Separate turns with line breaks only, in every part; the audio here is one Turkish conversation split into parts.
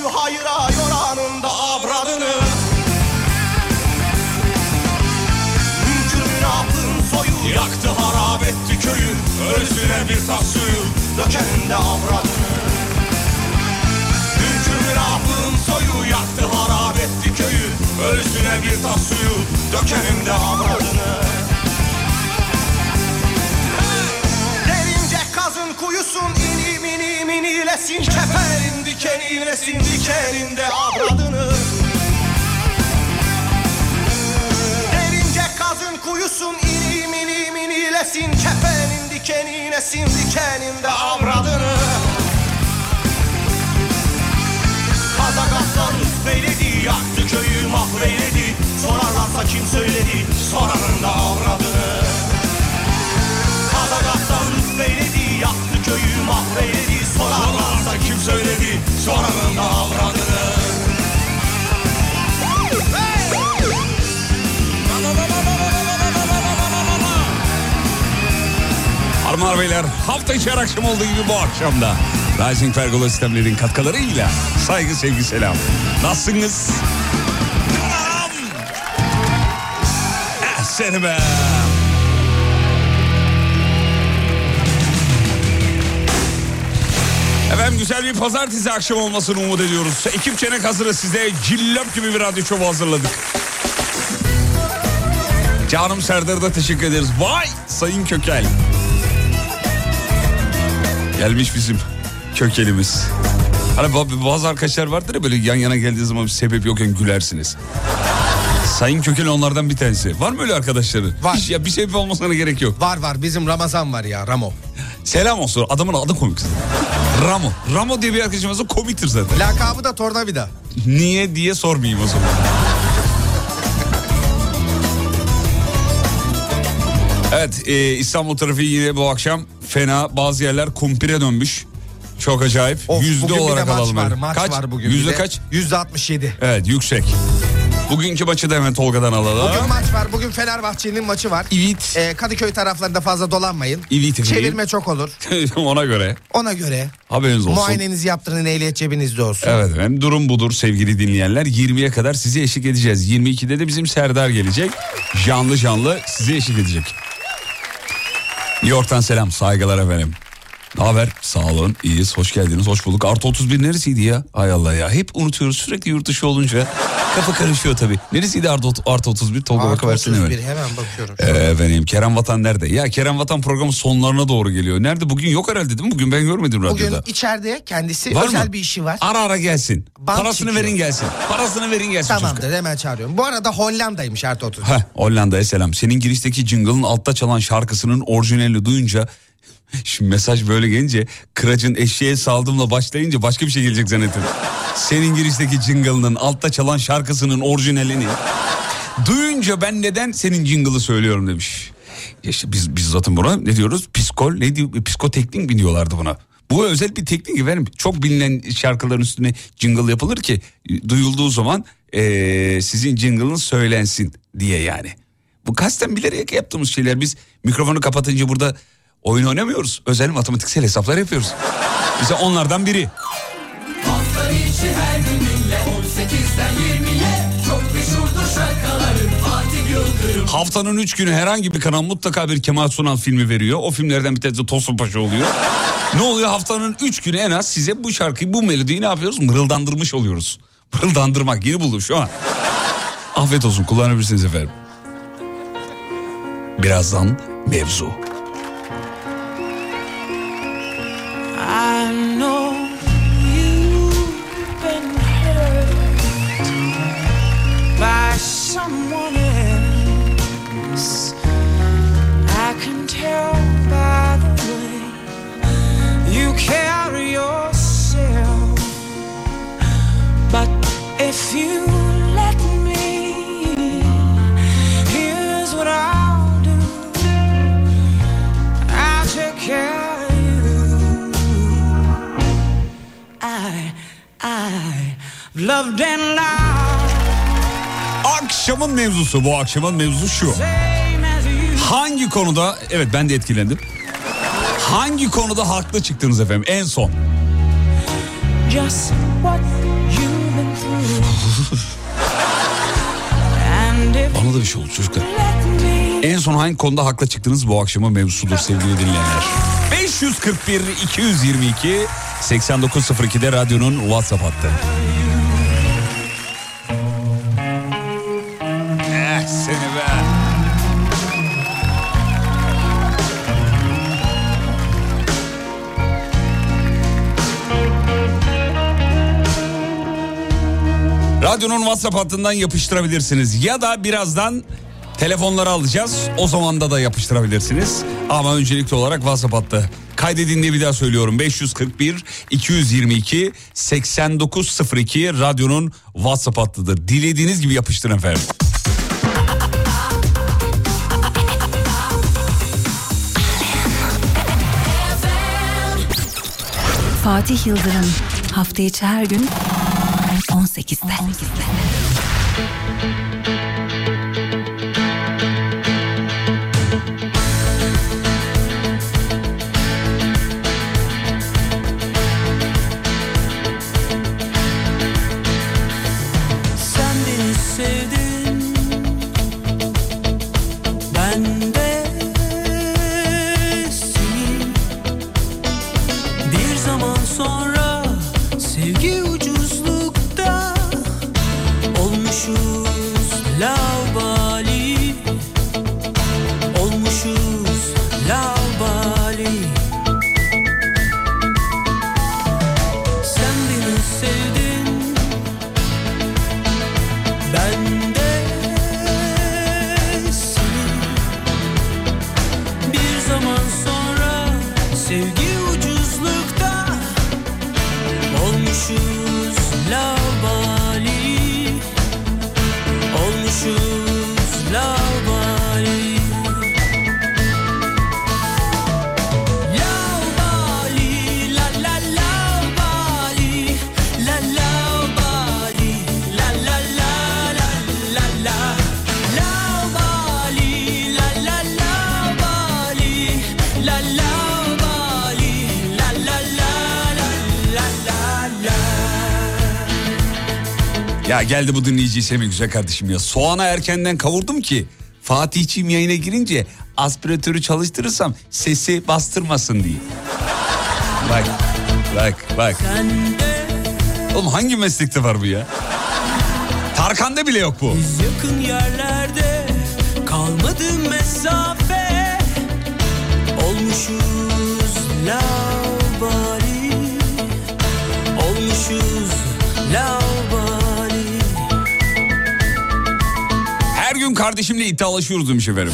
düşü hayıra Yoranın da avradını. Hünkür münafığın soyu? Yaktı harap etti köyü. Ölüsüne bir tas suyu. Dökenin de avradını. Hünkür münafığın soyu? Yaktı harap etti köyü. Ölüsüne bir tas suyu. Dökenin de avradını. Derince kazın kuyusun inim inim inilesin Keferin dikeni inesin dikenin de avradını. Derince kazın kuyusun inim inim inilesin Kefenin dikeni inesin dikenin de avradını. Kazak aslan üstbeyledi Yaktı köyü mahveyledi Sorarlarsa kim söyledi Soranın da avradını köyü mahveyledi Sorarlarsa kim söyledi Soranın da avradını
Harman Beyler hafta içi akşam olduğu gibi bu akşamda Rising Pergola sistemlerin katkılarıyla saygı sevgi selam. Nasılsınız? Eh seni be. Efendim güzel bir pazartesi akşamı olmasını umut ediyoruz. Ekip Çenek hazırız size cillop gibi bir radyo şovu hazırladık. Canım Serdar'a da teşekkür ederiz. Vay Sayın Kökel. Gelmiş bizim kökelimiz. Hani ba- bazı arkadaşlar vardır ya böyle yan yana geldiği zaman bir sebep yokken gülersiniz. Sayın Kökel onlardan bir tanesi. Var mı öyle arkadaşları?
Var.
Hiç, ya bir sebep olmasına gerek yok.
Var var bizim Ramazan var ya Ramo.
Selam olsun. Adamın adı komik. Ramo. Ramo diye bir arkadaşımız var komiktir zaten.
Lakabı da tornavida.
Niye diye sormayayım o zaman. Evet e, İstanbul trafiği yine bu akşam fena bazı yerler kumpire dönmüş. Çok acayip.
Of,
Yüzde olarak alalım.
var. Maç
kaç?
var bugün.
Yüzde kaç?
Yüzde 67.
Evet yüksek. Bugünkü maçı da hemen Tolga'dan alalım.
Bugün maç var. Bugün Fenerbahçe'nin maçı var.
Evet.
Ee, Kadıköy taraflarında fazla dolanmayın.
Evet.
Çevirme çok olur.
Ona göre
Ona göre
haberiniz olsun.
muayenenizi yaptırın ehliyet cebinizde olsun.
Evet efendim durum budur sevgili dinleyenler. 20'ye kadar sizi eşlik edeceğiz. 22'de de bizim Serdar gelecek. Canlı canlı sizi eşlik edecek. New York'tan selam saygılar efendim. Ne haber? Sağ olun. iyiyiz. Hoş geldiniz. Hoş bulduk. Artı 31 neresiydi ya? Hay Allah ya. Hep unutuyoruz. Sürekli yurt dışı olunca kafa karışıyor tabii. Neresiydi artı, artı 31? Tolga
Artı
bakıversene
31
hemen.
hemen bakıyorum.
Ee, efendim Kerem Vatan nerede? Ya Kerem Vatan programın sonlarına doğru geliyor. Nerede? Bugün yok herhalde değil mi? Bugün ben görmedim
Bugün
radyoda.
içeride kendisi
Var
özel
mı?
bir işi var.
Ara ara gelsin.
Bant
Parasını
çıkıyor.
verin gelsin. Parasını verin gelsin. çocuk.
Tamamdır hemen çağırıyorum. Bu arada Hollanda'ymış artı 30.
Heh, Hollanda'ya selam. Senin girişteki jingle'ın altta çalan şarkısının orijinalini duyunca Şimdi mesaj böyle gelince kıracın eşeğe saldımla başlayınca başka bir şey gelecek zannettim. Senin girişteki jingle'ının altta çalan şarkısının orijinalini. Duyunca ben neden senin jingle'ı söylüyorum demiş. İşte biz, biz zaten buna ne diyoruz? Psikol, ne diyor? Psikoteknik mi diyorlardı buna? Bu özel bir teknik efendim. Çok bilinen şarkıların üstüne jingle yapılır ki duyulduğu zaman eee, sizin jingle'ınız söylensin diye yani. Bu kasten bilerek yaptığımız şeyler. Biz mikrofonu kapatınca burada oyun oynamıyoruz. Özel matematiksel hesaplar yapıyoruz. Bize onlardan biri.
Hafta içi her gün dinle 18'den 20'ye Çok meşhurdur şarkıların Fatih Yıldırım
Haftanın üç günü herhangi bir kanal mutlaka bir Kemal Sunal filmi veriyor. O filmlerden bir tanesi Tosun Paşa oluyor. ne oluyor haftanın üç günü en az size bu şarkıyı bu melodiyi ne yapıyoruz? Mırıldandırmış oluyoruz. Mırıldandırmak yeni buldum şu an. Afiyet olsun kullanabilirsiniz efendim. Birazdan mevzu. Akşamın mevzusu bu akşamın mevzusu şu. Hangi konuda evet ben de etkilendim. Hangi konuda haklı çıktınız efendim en son?
Just what you've been through. and if
Bana da bir şey oldu çocuklar. En son hangi konuda haklı çıktınız bu akşamın mevzusudur sevgili dinleyenler. 541 222 8902'de radyonun WhatsApp hattı. Eh. Radyonun WhatsApp hattından yapıştırabilirsiniz. Ya da birazdan Telefonları alacağız. O zamanda da yapıştırabilirsiniz. Ama öncelikli olarak WhatsApp attı. Kaydedin diye bir daha söylüyorum. 541 222 8902 radyonun WhatsApp hattıdır. Dilediğiniz gibi yapıştırın efendim.
Fatih Yıldırım hafta içi her gün 18'de.
18'de. Geldi bu dinleyiciyi sevme güzel kardeşim ya. Soğana erkenden kavurdum ki Fatihçiğim yayına girince aspiratörü çalıştırırsam sesi bastırmasın diye. Bak bak bak. Oğlum hangi meslekte var bu ya? Tarkan'da bile yok bu.
Biz yakın yerlerde kalmadı mesafe Olmuşuz
kardeşimle iddialaşıyoruz demiş efendim.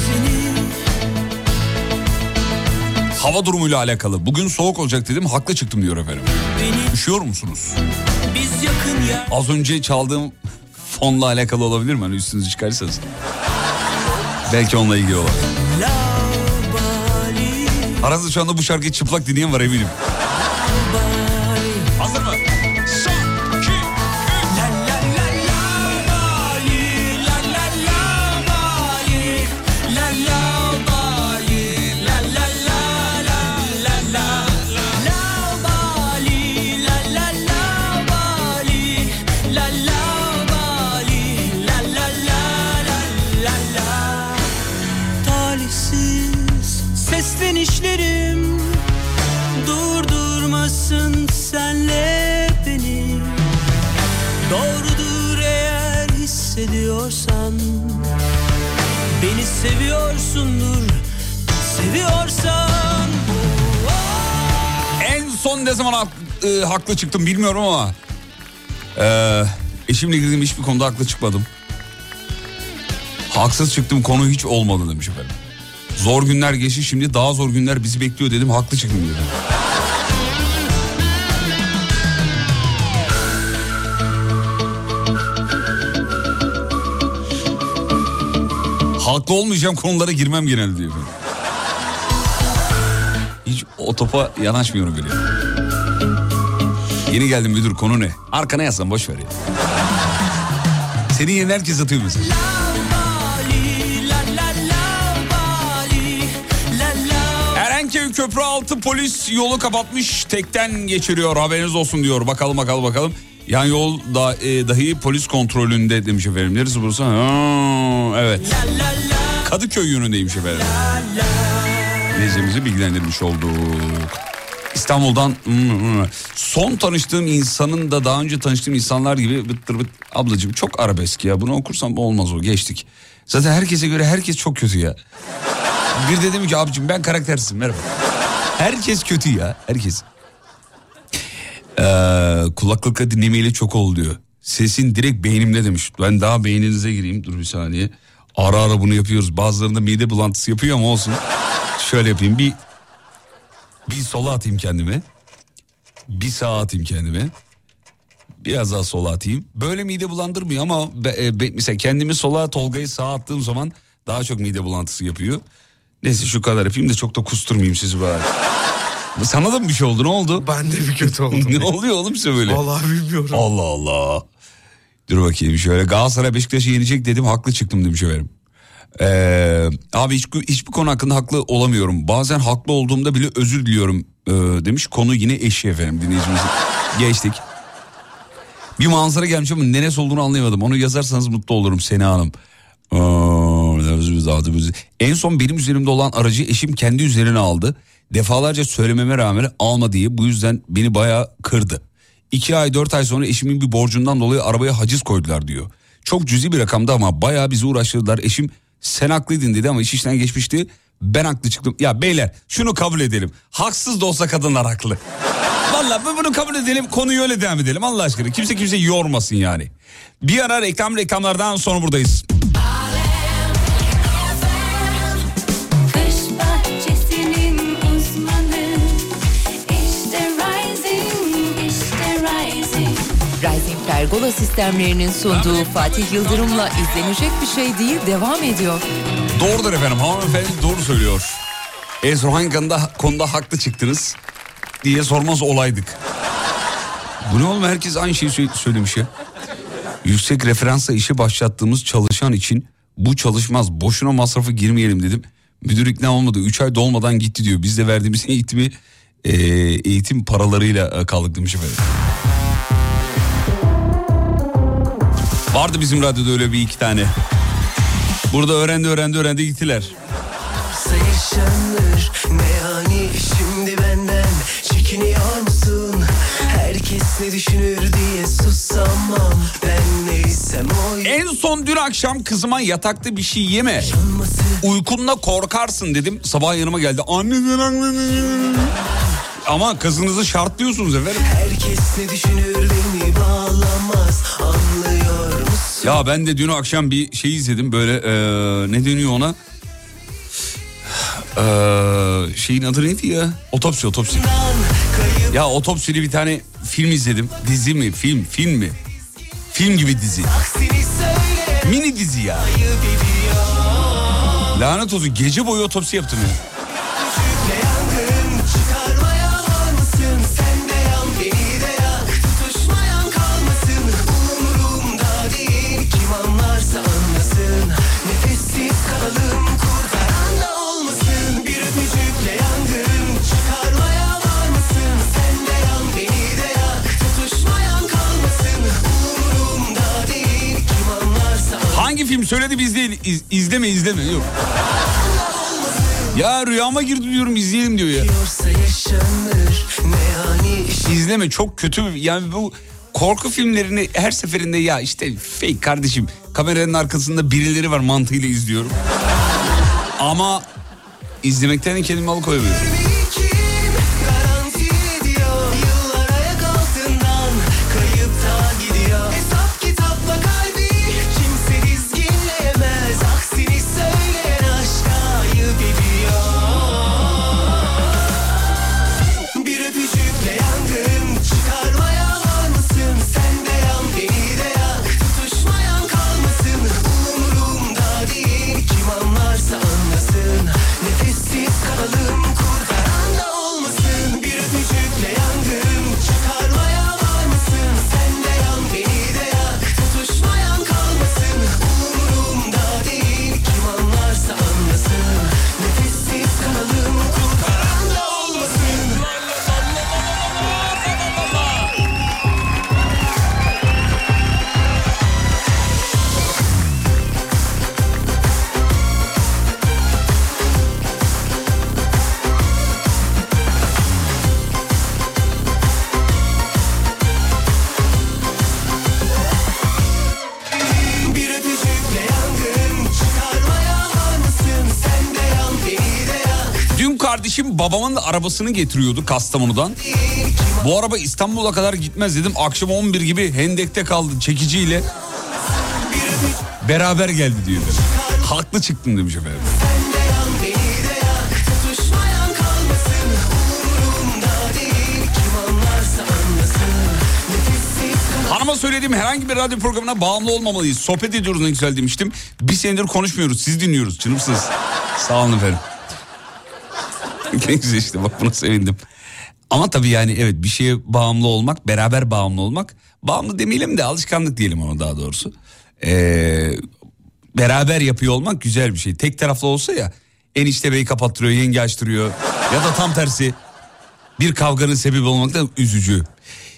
Hava durumuyla alakalı. Bugün soğuk olacak dedim haklı çıktım diyor efendim. Üşüyor musunuz? Az önce çaldığım fonla alakalı olabilir mi? Hani üstünüzü çıkarsanız. Belki onunla ilgili.
Labali
Aranızda şu anda bu şarkıyı çıplak dinleyen var eminim. Ne zaman hak- e, haklı çıktım bilmiyorum ama... e, eşimle girdiğim hiçbir konuda haklı çıkmadım. Haksız çıktım konu hiç olmadı demiş efendim. Zor günler geçti şimdi daha zor günler bizi bekliyor dedim haklı çıktım dedim. Haklı olmayacağım konulara girmem genelde diyor. Hiç o topa yanaşmıyorum bile. Yeni geldim müdür konu ne? Arkana yazsan boş ver ya. Seni yeni herkes atıyor mesela. Erenköy köprü altı polis yolu kapatmış tekten geçiriyor haberiniz olsun diyor. Bakalım bakalım bakalım. Yan yol da, e, dahi polis kontrolünde demiş efendim. Neresi burası? Ha, evet. Kadıköy yönündeymiş efendim. Dinleyicimizi bilgilendirmiş olduk. İstanbul'dan hmm, son tanıştığım insanın da daha önce tanıştığım insanlar gibi bıttır bıt ablacığım çok arabesk ya bunu okursam olmaz o geçtik. Zaten herkese göre herkes çok kötü ya. Bir de dedim ki abicim ben karaktersizim merhaba. Herkes kötü ya herkes. Ee, kulaklıkla dinlemeyle çok oldu diyor. Sesin direkt beynimde demiş. Ben daha beyninize gireyim dur bir saniye. Ara ara bunu yapıyoruz. Bazılarında mide bulantısı yapıyor ama olsun. Şöyle yapayım bir bir sola atayım kendime. Bir sağa atayım kendime. Biraz daha sola atayım. Böyle mide bulandırmıyor ama be, e, be- mesela kendimi sola Tolga'yı sağa attığım zaman daha çok mide bulantısı yapıyor. Neyse şu kadar yapayım da çok da kusturmayayım sizi bari. Sana da mı bir şey oldu ne oldu?
Ben de bir kötü oldum.
ne oluyor oğlum size böyle?
Vallahi bilmiyorum.
Allah Allah. Dur bakayım şöyle Galatasaray Beşiktaş'ı yenecek dedim haklı çıktım demiş efendim. Ee, abi hiç, hiçbir konu hakkında haklı olamıyorum. Bazen haklı olduğumda bile özür diliyorum ee, demiş. Konu yine eşi efendim dinleyicimiz. Geçtik. Bir manzara gelmiş ama neresi olduğunu anlayamadım. Onu yazarsanız mutlu olurum Sena Hanım. En son benim üzerimde olan aracı eşim kendi üzerine aldı. Defalarca söylememe rağmen alma diye bu yüzden beni bayağı kırdı. İki ay dört ay sonra eşimin bir borcundan dolayı arabaya haciz koydular diyor. Çok cüzi bir rakamdı ama bayağı bizi uğraştırdılar. Eşim sen haklıydın dedi ama iş işten geçmişti. Ben haklı çıktım. Ya beyler şunu kabul edelim. Haksız da olsa kadınlar haklı. Vallahi bu- bunu kabul edelim konuyu öyle devam ededim Allah aşkına. Kimse kimseyi yormasın yani. Bir ara reklam reklamlardan sonra buradayız.
Pergola sistemlerinin sunduğu Fatih Yıldırım'la izlenecek bir şey değil devam ediyor.
Doğrudur efendim hanımefendi doğru söylüyor. En son hangi konuda, konuda haklı çıktınız diye sormaz olaydık. Bu ne oğlum herkes aynı şeyi sö- söylemiş ya. Yüksek referansla işe başlattığımız çalışan için bu çalışmaz boşuna masrafı girmeyelim dedim. Müdür ikna olmadı 3 ay dolmadan gitti diyor. Biz de verdiğimiz eğitimi e, eğitim paralarıyla e, kaldık demiş efendim. Vardı bizim radyoda öyle bir iki tane. Burada öğrendi öğrendi öğrendi gittiler.
yaşanır Ne yani şimdi benden çekiniyor musun? Herkes ne düşünür diye susamam Ben neysem o
En son dün akşam kızıma yatakta bir şey yeme. Uykunla korkarsın dedim. Sabah yanıma geldi. Anneden. Ama kızınızı şartlıyorsunuz efendim.
Herkes ne düşünür beni bağlamaz musun?
Ya ben de dün akşam bir şey izledim böyle eee, ne deniyor ona? Ee, şeyin adı neydi ya? Otopsi otopsi. Ya otopsili bir tane film izledim. Dizi mi? Film, film mi? Film gibi dizi. Mini dizi ya. Lanet olsun gece boyu otopsi yaptım ya. Film söyledi biz değil. İz- izleme izleme yok. Ya rüyama girdi diyorum izleyelim diyor ya. İzleme çok kötü yani bu korku filmlerini her seferinde ya işte fake kardeşim kameranın arkasında birileri var mantığıyla izliyorum. Ama izlemekten kendimi alıkoyamıyorum. Babamın da arabasını getiriyordu Kastamonu'dan. Bu araba İstanbul'a kadar gitmez dedim. Akşam 11 gibi Hendek'te kaldı çekiciyle. Beraber geldi diyor. Haklı çıktım demiş efendim. Hanıma söylediğim herhangi bir radyo programına bağımlı olmamalıyız. Sohbet ediyoruz ne güzel demiştim. Bir senedir konuşmuyoruz. Siz dinliyoruz. Çınıpsınız. Sağ olun efendim. ne işte bak buna sevindim. Ama tabii yani evet bir şeye bağımlı olmak, beraber bağımlı olmak. Bağımlı demeyelim de alışkanlık diyelim ona daha doğrusu. Ee, beraber yapıyor olmak güzel bir şey. Tek taraflı olsa ya enişte bey kapattırıyor, yenge açtırıyor. Ya da tam tersi bir kavganın sebebi olmak da üzücü.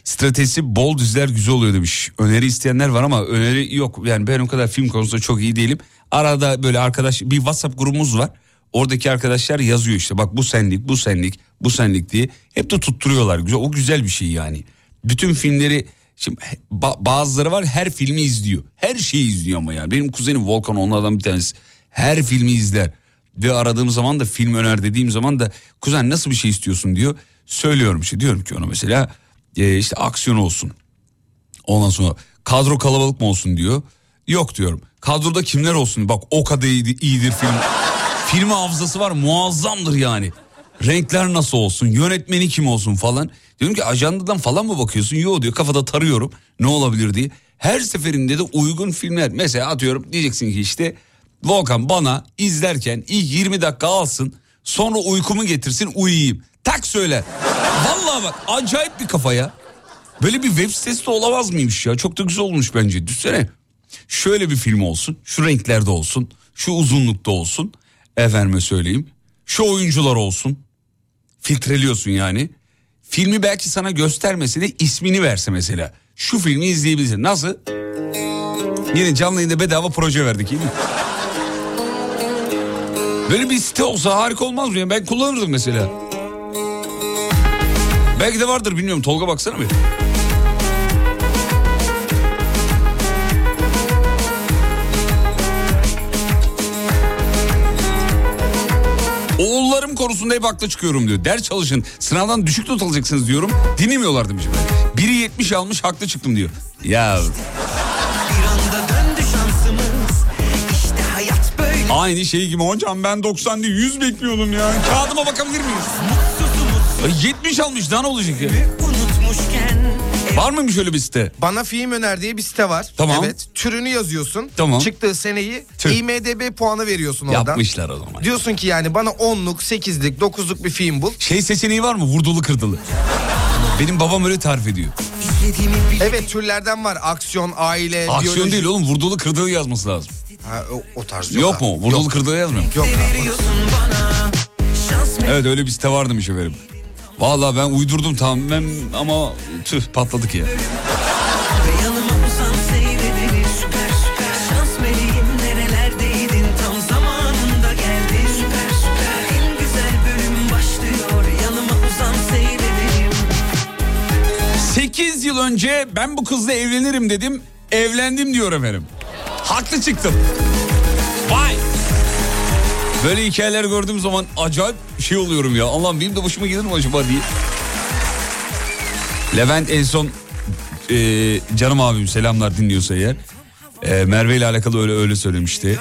Stratejisi bol diziler güzel oluyor demiş. Öneri isteyenler var ama öneri yok. Yani ben o kadar film konusunda çok iyi değilim. Arada böyle arkadaş bir WhatsApp grubumuz var. Oradaki arkadaşlar yazıyor işte bak bu senlik, bu senlik, bu senlik diye. Hep de tutturuyorlar. Güzel, o güzel bir şey yani. Bütün filmleri şimdi ba- bazıları var her filmi izliyor. Her şeyi izliyor ama yani. Benim kuzenim Volkan onlardan bir tanesi. Her filmi izler. Ve aradığım zaman da film öner dediğim zaman da kuzen nasıl bir şey istiyorsun diyor. Söylüyorum işte diyorum ki ona mesela e, işte aksiyon olsun. Ondan sonra kadro kalabalık mı olsun diyor. Yok diyorum. Kadroda kimler olsun? Bak o kadar iyidir film. Filmi hafızası var muazzamdır yani. Renkler nasıl olsun? Yönetmeni kim olsun falan. Diyorum ki ajandadan falan mı bakıyorsun? Yok diyor kafada tarıyorum ne olabilir diye. Her seferinde de uygun filmler. Mesela atıyorum diyeceksin ki işte Volkan bana izlerken ilk 20 dakika alsın. Sonra uykumu getirsin uyuyayım. Tak söyler. Vallahi bak acayip bir kafa ya. Böyle bir web sitesi de olamaz mıymış ya? Çok da güzel olmuş bence. Düşsene. Şöyle bir film olsun. Şu renklerde olsun. Şu uzunlukta olsun. Efendime söyleyeyim. Şu oyuncular olsun. Filtreliyorsun yani. Filmi belki sana göstermese de ismini verse mesela. Şu filmi izleyebilirsin. Nasıl? Yine canlı yayında bedava proje verdik iyi mi? Böyle bir site olsa harika olmaz mı ya? Ben kullanırdım mesela. Belki de vardır bilmiyorum. Tolga baksana bir. Oğullarım konusunda hep haklı çıkıyorum diyor. Ders çalışın sınavdan düşük not alacaksınız diyorum. Dinlemiyorlar demiş. Biri 70 almış haklı çıktım diyor. Ya Aynı şey gibi hocam ben 90 değil 100 bekliyordum ya. Kağıdıma bakabilir miyiz? Ay, 70 almış daha ne olacak ya?
Unutmuşken
Var mıymış öyle bir site?
Bana film öner diye bir site var.
Tamam.
Evet. Türünü yazıyorsun.
Tamam.
Çıktığı seneyi
Tür.
IMDB puanı veriyorsun oradan.
Yapmışlar o zaman.
Diyorsun ki yani bana 10'luk, 8'lik, 9'luk bir film bul.
Şey seçeneği var mı? Vurdulu kırdılı. Benim babam öyle tarif ediyor.
Evet türlerden var. Aksiyon, aile,
Aksiyon
biyoloji.
değil oğlum vurdulu kırdılı yazması lazım.
Ha, o, o tarz yok.
Yok, mu? Vurdulu kırdılı yazmıyor mu?
Yok abi.
mı
Evet öyle bir site var demiş efendim. Vallahi ben uydurdum tamamen ama tüh patladık ya. 8 yıl önce ben bu kızla evlenirim dedim. Evlendim diyor efendim. Haklı çıktım. Vay. Böyle hikayeler gördüğüm zaman acayip şey oluyorum ya. Allah'ım benim de başıma gelir mi acaba diye. Levent en son e, canım abim selamlar dinliyorsa eğer. E, Merve ile alakalı öyle öyle söylemişti.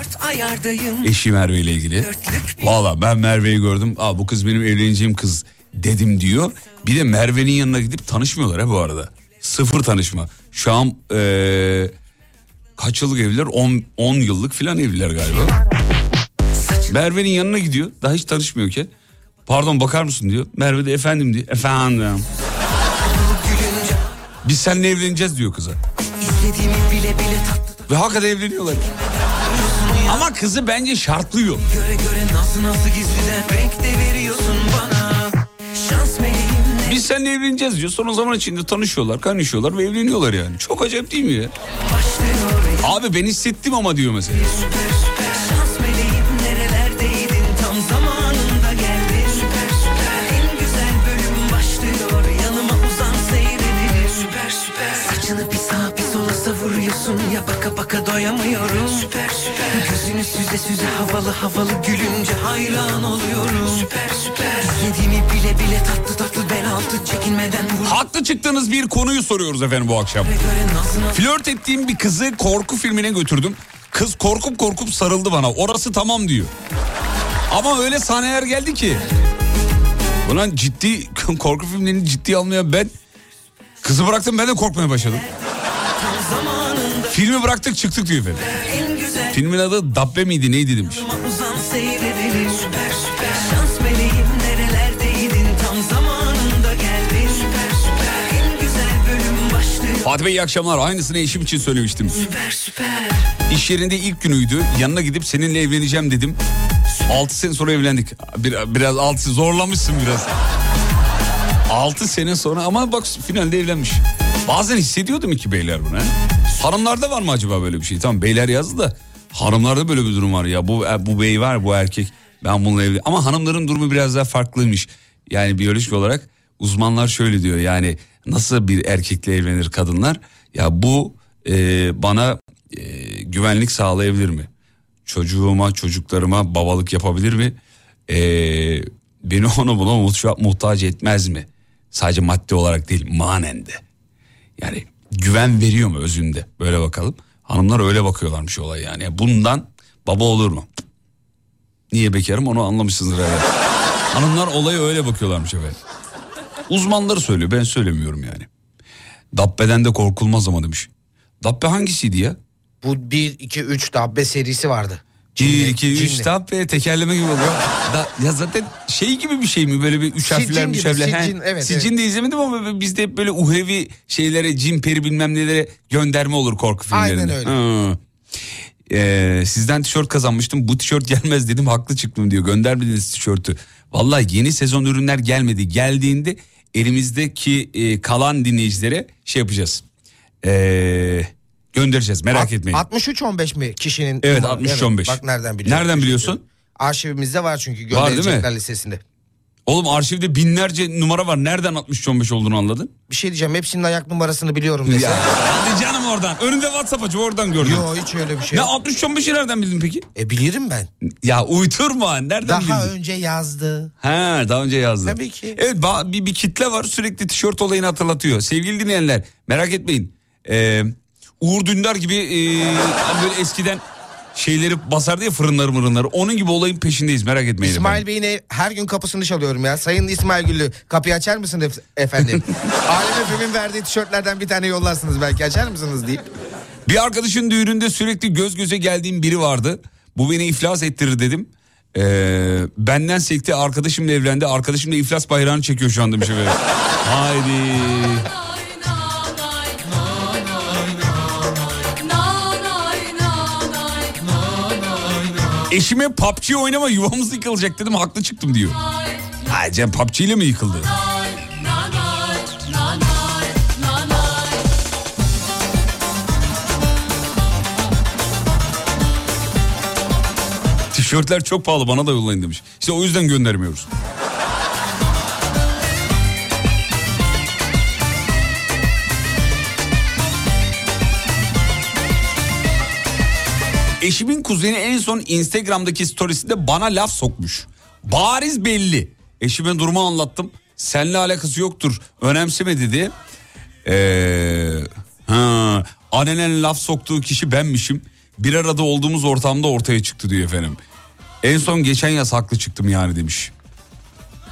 Eşi Merve ile ilgili. Valla ben Merve'yi gördüm. Aa, bu kız benim evleneceğim kız dedim diyor. Bir de Merve'nin yanına gidip tanışmıyorlar ha bu arada. Sıfır tanışma. Şu an eee, kaç yıllık evliler? 10 10 yıllık falan evliler galiba. Merve'nin yanına gidiyor. Daha hiç tanışmıyorken. Pardon bakar mısın diyor. Merve de efendim diyor. Efendim. Biz seninle evleneceğiz diyor kıza. Ve hakikaten evleniyorlar. Ama kızı bence şartlıyor.
göre göre nasıl nasıl gizliden renk de veriyorsun bana. Şans meleğim ne
Biz seninle evleneceğiz diyor. Sonra zaman içinde tanışıyorlar, kaynaşıyorlar ve evleniyorlar yani. Çok acayip değil mi ya? Abi ben hissettim ama diyor mesela.
Süper süper savuruyorsun ya baka baka doyamıyorum. Süper süper gözünü süze süze havalı havalı gülünce hayran oluyorum. Süper süper izlediğimi bile bile tatlı tatlı bel altı çekinmeden vur.
Haklı çıktığınız bir konuyu soruyoruz efendim bu akşam. Flört ettiğim bir kızı korku filmine götürdüm. Kız korkup korkup sarıldı bana. Orası tamam diyor. Ama öyle sahneler geldi ki. Ulan ciddi korku filmlerini ciddiye almayan ben kızı bıraktım ben de korkmaya başladım. Filmi bıraktık çıktık diyor efendim. Filmin adı Dabbe miydi neydi demiş.
Süper süper Süper süper
Fatih Bey iyi akşamlar. Aynısını eşim için söylemiştim.
Süper süper
İş yerinde ilk günüydü. Yanına gidip seninle evleneceğim dedim. 6 sene sonra evlendik. Bir, biraz altı zorlamışsın biraz. 6 sene sonra ama bak finalde evlenmiş. Bazen hissediyordum iki beyler bunu. Hanımlarda var mı acaba böyle bir şey? Tamam beyler yazdı da hanımlarda böyle bir durum var ya. Bu bu bey var bu erkek. Ben bununla evli. Ama hanımların durumu biraz daha farklıymış. Yani biyolojik olarak uzmanlar şöyle diyor. Yani nasıl bir erkekle evlenir kadınlar? Ya bu e, bana e, güvenlik sağlayabilir mi? Çocuğuma, çocuklarıma babalık yapabilir mi? E, beni ona buna muhta- muhtaç etmez mi? Sadece madde olarak değil manen de. Yani güven veriyor mu özünde? Böyle bakalım. Hanımlar öyle bakıyorlarmış olay yani. Bundan baba olur mu? Niye bekarım onu anlamışsınızdır herhalde. Hanımlar olaya öyle bakıyorlarmış efendim. Uzmanları söylüyor ben söylemiyorum yani. Dabbe'den de korkulmaz ama demiş. Dabbe hangisiydi ya?
Bu 1, 2, 3 Dabbe serisi vardı.
1,
Cinli,
2, 3
cinli.
Dabbe tekerleme gibi oluyor. Da, ya zaten şey gibi bir şey mi böyle bir üç harfler üç
gibi,
harfler.
sicin, evet,
Sicin
evet.
de izlemedim ama bizde hep böyle uhrevi şeylere cin peri bilmem nelere gönderme olur korku filmlerinde.
Aynen öyle.
Ee, sizden tişört kazanmıştım bu tişört gelmez dedim haklı çıktım diyor göndermediniz tişörtü. Vallahi yeni sezon ürünler gelmedi geldiğinde elimizdeki e, kalan dinleyicilere şey yapacağız. Ee, göndereceğiz merak
Alt-
etmeyin.
63-15 mi kişinin?
Evet,
numarası?
63-15.
Bak nereden biliyorsun?
Nereden biliyorsun?
Arşivimizde var çünkü
Var
gönderecekler listesinde.
Oğlum arşivde binlerce numara var. Nereden 6315 olduğunu anladın?
Bir şey diyeceğim hepsinin ayak numarasını biliyorum desem.
Hadi canım oradan. Önünde WhatsApp açı oradan gördüm.
Yo hiç öyle bir şey
Ne
yok.
6315'i nereden bildin peki?
E bilirim ben.
Ya uyturma. Nereden
Daha
bildin?
önce yazdı.
Ha daha önce yazdı.
Tabii ki.
Evet bir, bir kitle var sürekli tişört olayını hatırlatıyor. Sevgili dinleyenler merak etmeyin. Ee, Uğur Dündar gibi e, hani böyle eskiden şeyleri basardı ya fırınları mırınları. Onun gibi olayın peşindeyiz merak etmeyin.
İsmail
efendim.
Bey'in her gün kapısını çalıyorum ya. Sayın İsmail Güllü kapıyı açar mısınız ef- efendim? Alem Efem'in verdiği tişörtlerden bir tane yollarsınız belki açar mısınız deyip.
Bir arkadaşın düğününde sürekli göz göze geldiğim biri vardı. Bu beni iflas ettirir dedim. Ee, benden sekti arkadaşımla evlendi. Arkadaşım da iflas bayrağını çekiyor şu anda demiş efendim. Haydi. Eşime PUBG oynama yuvamız yıkılacak dedim haklı çıktım diyor. Ha Cem PUBG ile mi yıkıldı? Tişörtler çok pahalı bana da yollayın demiş. İşte o yüzden göndermiyoruz. Eşimin kuzeni en son Instagram'daki storiesinde bana laf sokmuş. Bariz belli. Eşime durumu anlattım. Seninle alakası yoktur. Önemseme dedi. Ee, ha, annenen laf soktuğu kişi benmişim. Bir arada olduğumuz ortamda ortaya çıktı diyor efendim. En son geçen yaz haklı çıktım yani demiş.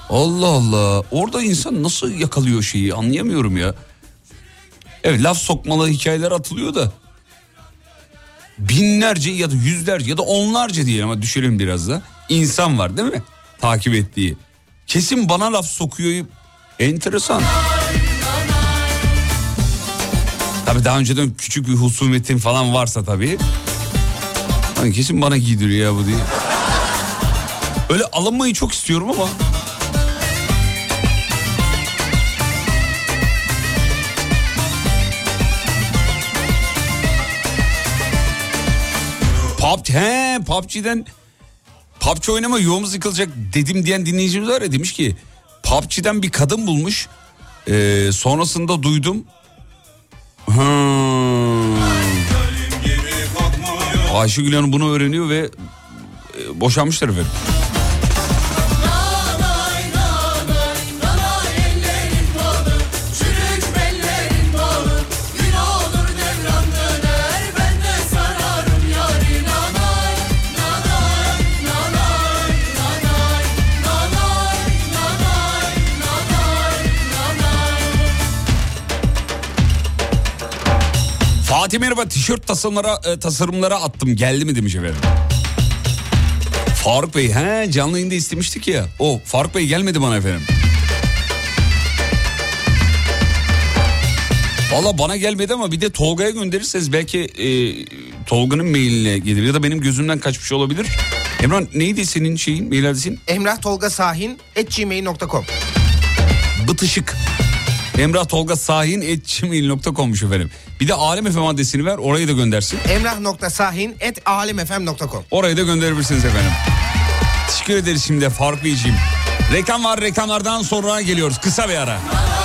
Allah Allah. Orada insan nasıl yakalıyor şeyi anlayamıyorum ya. Evet laf sokmalı hikayeler atılıyor da. Binlerce ya da yüzlerce ya da onlarca diyelim ama düşelim biraz da. insan var değil mi? Takip ettiği. Kesin bana laf sokuyor. Enteresan. Tabii daha önceden küçük bir husumetin falan varsa tabii. Hani kesin bana giydiriyor ya bu diye. Öyle alınmayı çok istiyorum ama. PUBG, he PUBG'den PUBG oynama yuvamız yıkılacak dedim diyen dinleyicimiz var ya demiş ki PUBG'den bir kadın bulmuş. Ee, sonrasında duydum. Hmm. Ayşegül Hanım bunu öğreniyor ve e, boşanmışlar efendim. Fatih merhaba tişört tasarımlara, e, tasarımlara attım geldi mi demiş efendim. Faruk Bey he canlı yayında istemiştik ya. O Faruk Bey gelmedi bana efendim. Valla bana gelmedi ama bir de Tolga'ya gönderirseniz belki e, Tolga'nın mailine gelir ya da benim gözümden kaçmış olabilir. Emran neydi senin şeyin mail adresin?
Emrah Tolga Sahin at gmail.com
Bıtışık. Emrah Tolga Sahin gmail.com'muş efendim. Bir de Alem FM adresini ver orayı da göndersin.
Emrah.sahin at alemfm.com
Oraya da gönderebilirsiniz efendim. Teşekkür ederiz şimdi Faruk Beyciğim. Reklam var reklamlardan sonra geliyoruz. Kısa bir ara.
Kış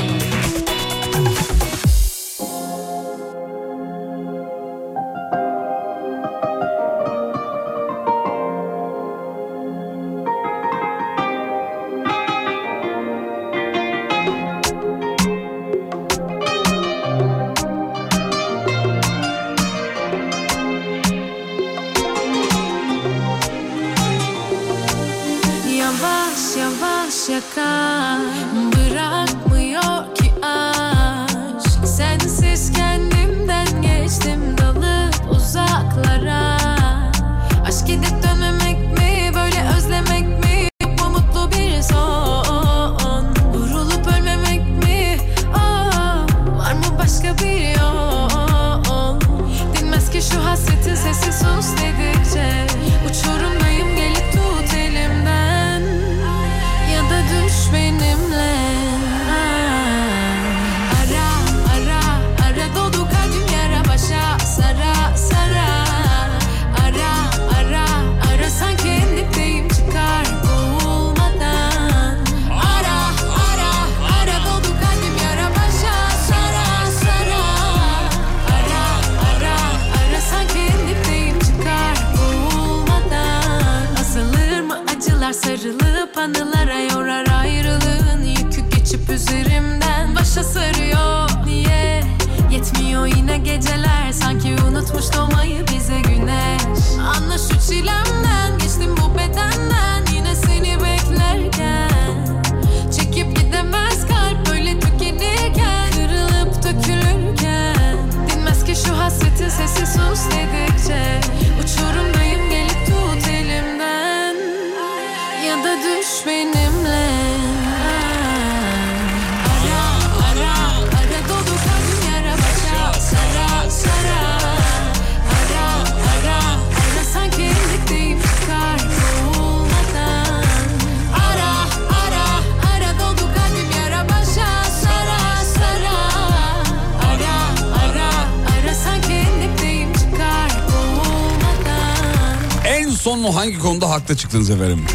Son
hangi konuda haklı çıktınız efendim?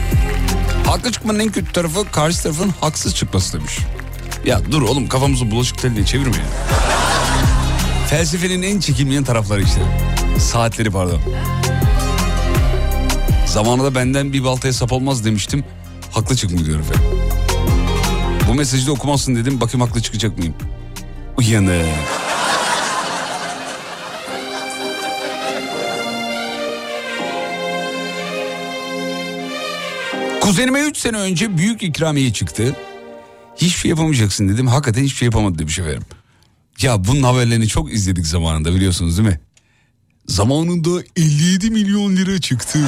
Haklı çıkmanın en kötü tarafı karşı tarafın haksız çıkması demiş. Ya dur oğlum kafamızı bulaşık teline çevirme ya. Felsefenin en çekilmeyen tarafları işte. Saatleri pardon. Zamanında benden bir baltaya sap olmaz demiştim. Haklı çıkmıyor diyor efendim. Bu mesajı da okumazsın dedim. Bakayım haklı çıkacak mıyım? Uyanık. Kuzenime 3 sene önce büyük ikramiye çıktı. Hiçbir şey yapamayacaksın dedim. Hakikaten hiçbir şey yapamadı demiş efendim. Ya bunun haberlerini çok izledik zamanında biliyorsunuz değil mi? Zamanında 57 milyon lira çıktı.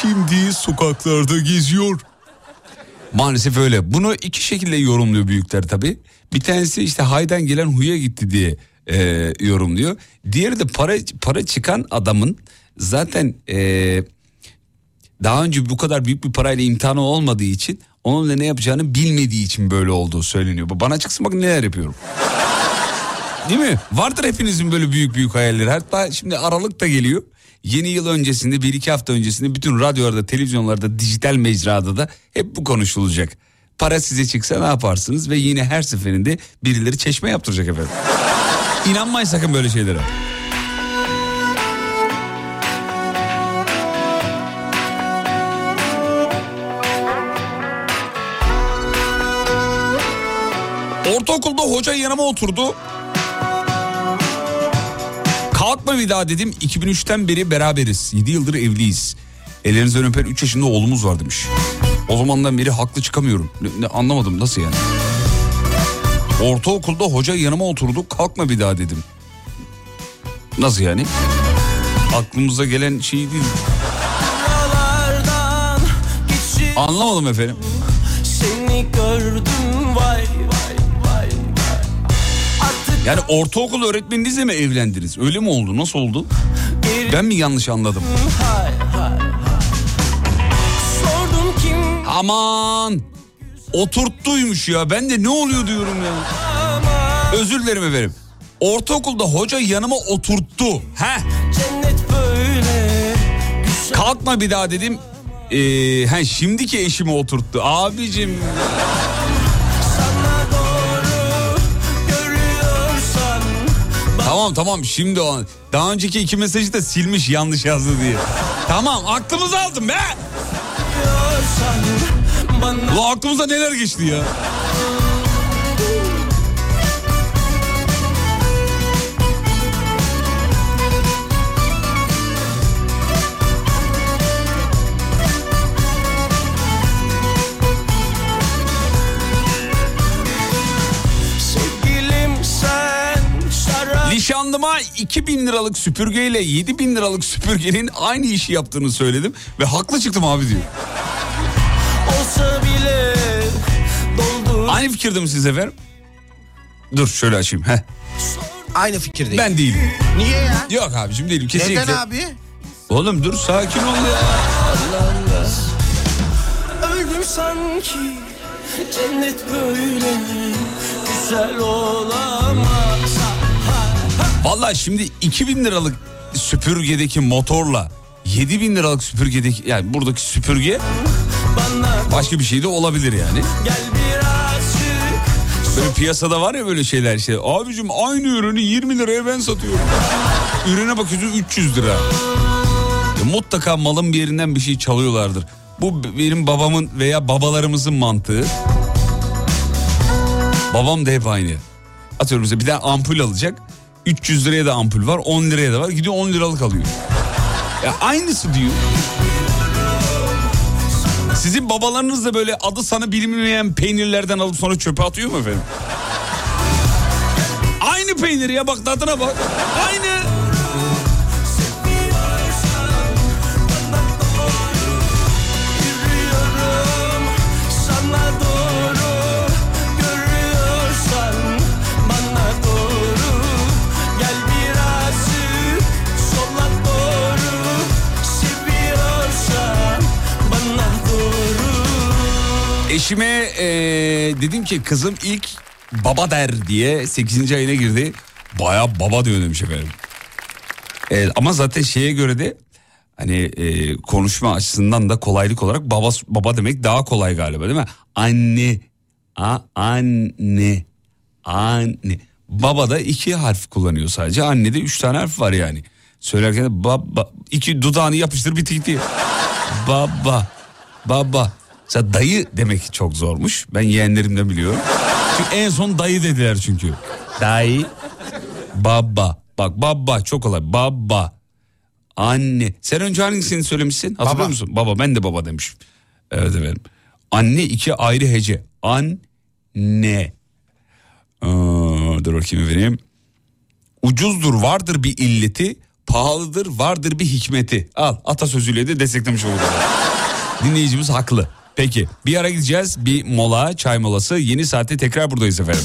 Şimdi sokaklarda geziyor. Maalesef öyle. Bunu iki şekilde yorumluyor büyükler tabii. Bir tanesi işte haydan gelen huya gitti diye e, yorumluyor. Diğeri de para para çıkan adamın zaten e, daha önce bu kadar büyük bir parayla imtihanı olmadığı için onunla ne yapacağını bilmediği için böyle olduğu söyleniyor. Bana çıksın bakın neler yapıyorum. Değil mi? Vardır hepinizin böyle büyük büyük hayalleri. Hatta şimdi Aralık da geliyor. Yeni yıl öncesinde bir iki hafta öncesinde bütün radyolarda, televizyonlarda, dijital mecrada da hep bu konuşulacak. Para size çıksa ne yaparsınız ve yine her seferinde birileri çeşme yaptıracak efendim. İnanmayın sakın böyle şeylere. Ortaokulda hoca yanıma oturdu. Kalkma bir daha dedim. 2003'ten beri beraberiz. 7 yıldır evliyiz. Ellerinizden öper 3 yaşında oğlumuz var demiş. O zamandan beri haklı çıkamıyorum. Ne, anlamadım nasıl yani? Ortaokulda hoca yanıma oturdu. Kalkma bir daha dedim. Nasıl yani? Aklımıza gelen şey değil. Anlamadım efendim.
seni gördüm
Yani ortaokul öğretmeninizle mi evlendiniz? Öyle mi oldu? Nasıl oldu? Ben mi yanlış anladım? Aman! Oturttuymuş ya. Ben de ne oluyor diyorum ya. Özür dilerim efendim. Ortaokulda hoca yanıma oturttu.
Böyle
Kalkma bir daha dedim. Ee, he, şimdiki eşimi oturttu. Abicim tamam tamam şimdi o. Daha önceki iki mesajı da silmiş yanlış yazdı diye. Tamam aklımızı aldım be. Ulan aklımıza neler geçti ya. Nişanlıma 2000 liralık süpürgeyle 7000 liralık süpürgenin aynı işi yaptığını söyledim. Ve haklı çıktım abi diyor.
olsa bile doldur
Aynı fikirde mi siz efendim? Dur şöyle açayım. Heh.
Aynı fikirdeyim.
Ben değilim.
Niye ya?
Yok abicim değilim kesinlikle.
Neden abi?
Oğlum dur sakin ol ya.
Öldüm sanki cennet böyle güzel olamaz.
Vallahi şimdi 2000 liralık süpürgedeki motorla 7000 liralık süpürgedeki yani buradaki süpürge başka bir şey de olabilir yani. Böyle piyasada var ya böyle şeyler işte. Abicim aynı ürünü 20 liraya ben satıyorum. Ürüne bakıyorsun 300 lira. Ya mutlaka malın bir yerinden bir şey çalıyorlardır. Bu benim babamın veya babalarımızın mantığı. Babam da hep aynı. Atıyorum mesela bir tane ampul alacak. 300 liraya da ampul var 10 liraya da var gidiyor 10 liralık alıyor. Ya aynısı diyor. Sizin babalarınız da böyle adı sana bilinmeyen peynirlerden alıp sonra çöpe atıyor mu efendim? Aynı peynir ya bak tadına bak. Aynı. Eşime eee, dedim ki kızım ilk baba der diye 8. ayına girdi. Baya baba diyor demiş efendim. Evet, ama zaten şeye göre de hani eee, konuşma açısından da kolaylık olarak baba baba demek daha kolay galiba değil mi? Anne, a, anne, anne. Baba da iki harf kullanıyor sadece. Annede üç tane harf var yani. Söylerken de baba iki dudağını yapıştır bitti gitti. Baba, baba. Mesela dayı demek çok zormuş. Ben yeğenlerimden biliyorum. Çünkü en son dayı dediler çünkü. Dayı, baba. Bak baba çok kolay. Baba, anne. Sen önce hangisini söylemişsin? Hatırlıyor
Baba.
musun? Baba ben de baba demişim. Evet efendim. Anne iki ayrı hece. Anne. Aa, dur bakayım vereyim. Ucuzdur vardır bir illeti, pahalıdır vardır bir hikmeti. Al atasözüyle de desteklemiş olduk. Dinleyicimiz haklı. Peki bir ara gideceğiz bir mola çay molası yeni saatte tekrar buradayız efendim.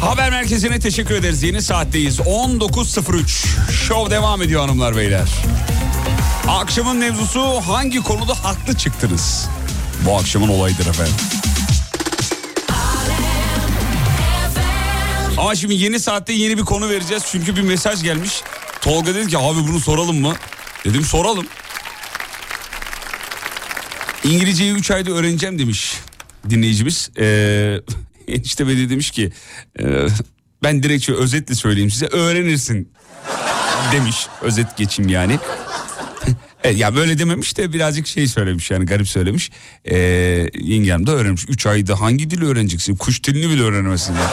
Haber merkezine teşekkür ederiz. Yeni saatteyiz. 19.03. Şov devam ediyor hanımlar beyler. Akşamın mevzusu hangi konuda haklı çıktınız? Bu akşamın olayıdır efendim. Ama şimdi yeni saatte yeni bir konu vereceğiz. Çünkü bir mesaj gelmiş. Tolga dedi ki abi bunu soralım mı? Dedim soralım. İngilizceyi 3 ayda öğreneceğim demiş dinleyicimiz. Ee, enişte de demiş ki e, ben direkt şöyle özetle söyleyeyim size öğrenirsin demiş. Özet geçeyim yani. Evet, ya böyle dememiş de birazcık şey söylemiş yani garip söylemiş. Ee, yengem de öğrenmiş. 3 ayda hangi dili öğreneceksin? Kuş dilini bile öğrenemezsin. ya.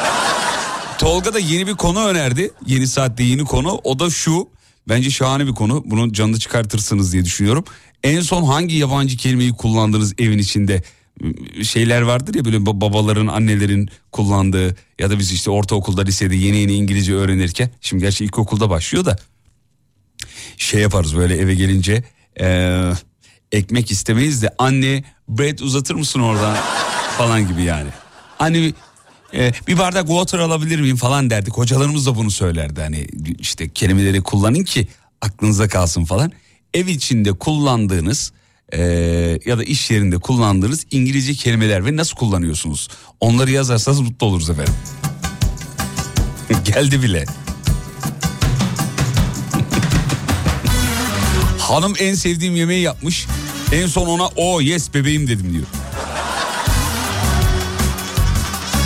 Tolga da yeni bir konu önerdi. Yeni saatte yeni konu. O da şu. Bence şahane bir konu. Bunu canlı çıkartırsınız diye düşünüyorum. En son hangi yabancı kelimeyi kullandınız evin içinde? Şeyler vardır ya böyle ba- babaların, annelerin kullandığı ya da biz işte ortaokulda, lisede yeni yeni İngilizce öğrenirken. Şimdi gerçi ilkokulda başlıyor da şey yaparız böyle eve gelince eee, ekmek istemeyiz de anne bread uzatır mısın oradan falan gibi yani. Anne e, bir bardak water alabilir miyim falan derdik. Hocalarımız da bunu söylerdi hani işte kelimeleri kullanın ki aklınıza kalsın falan. Ev içinde kullandığınız e, ya da iş yerinde kullandığınız İngilizce kelimeler ve nasıl kullanıyorsunuz? Onları yazarsanız mutlu oluruz efendim. Geldi bile. Hanım en sevdiğim yemeği yapmış. En son ona o yes bebeğim dedim diyor.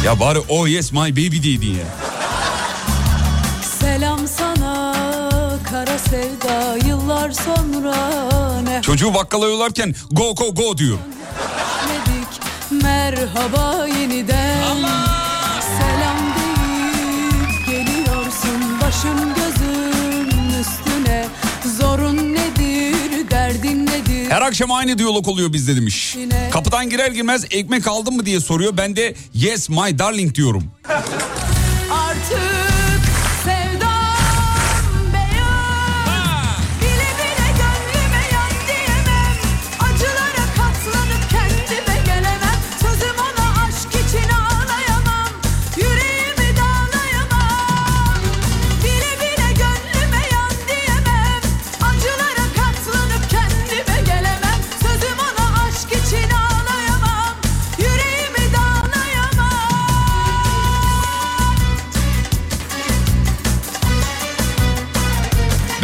Ya bari oh yes my baby diydin ya.
Selam sana kara sevda yıllar sonra ne
Çocuğu bakkala yollarken go go go diyor.
merhaba yeniden Selam deyip geliyorsun başım gözüm üstüne Zorun nedir derdin nedir
Her akşam aynı diyalog oluyor bizde demiş. Kapıdan girer girmez ekmek aldın mı diye soruyor. Ben de yes my darling diyorum.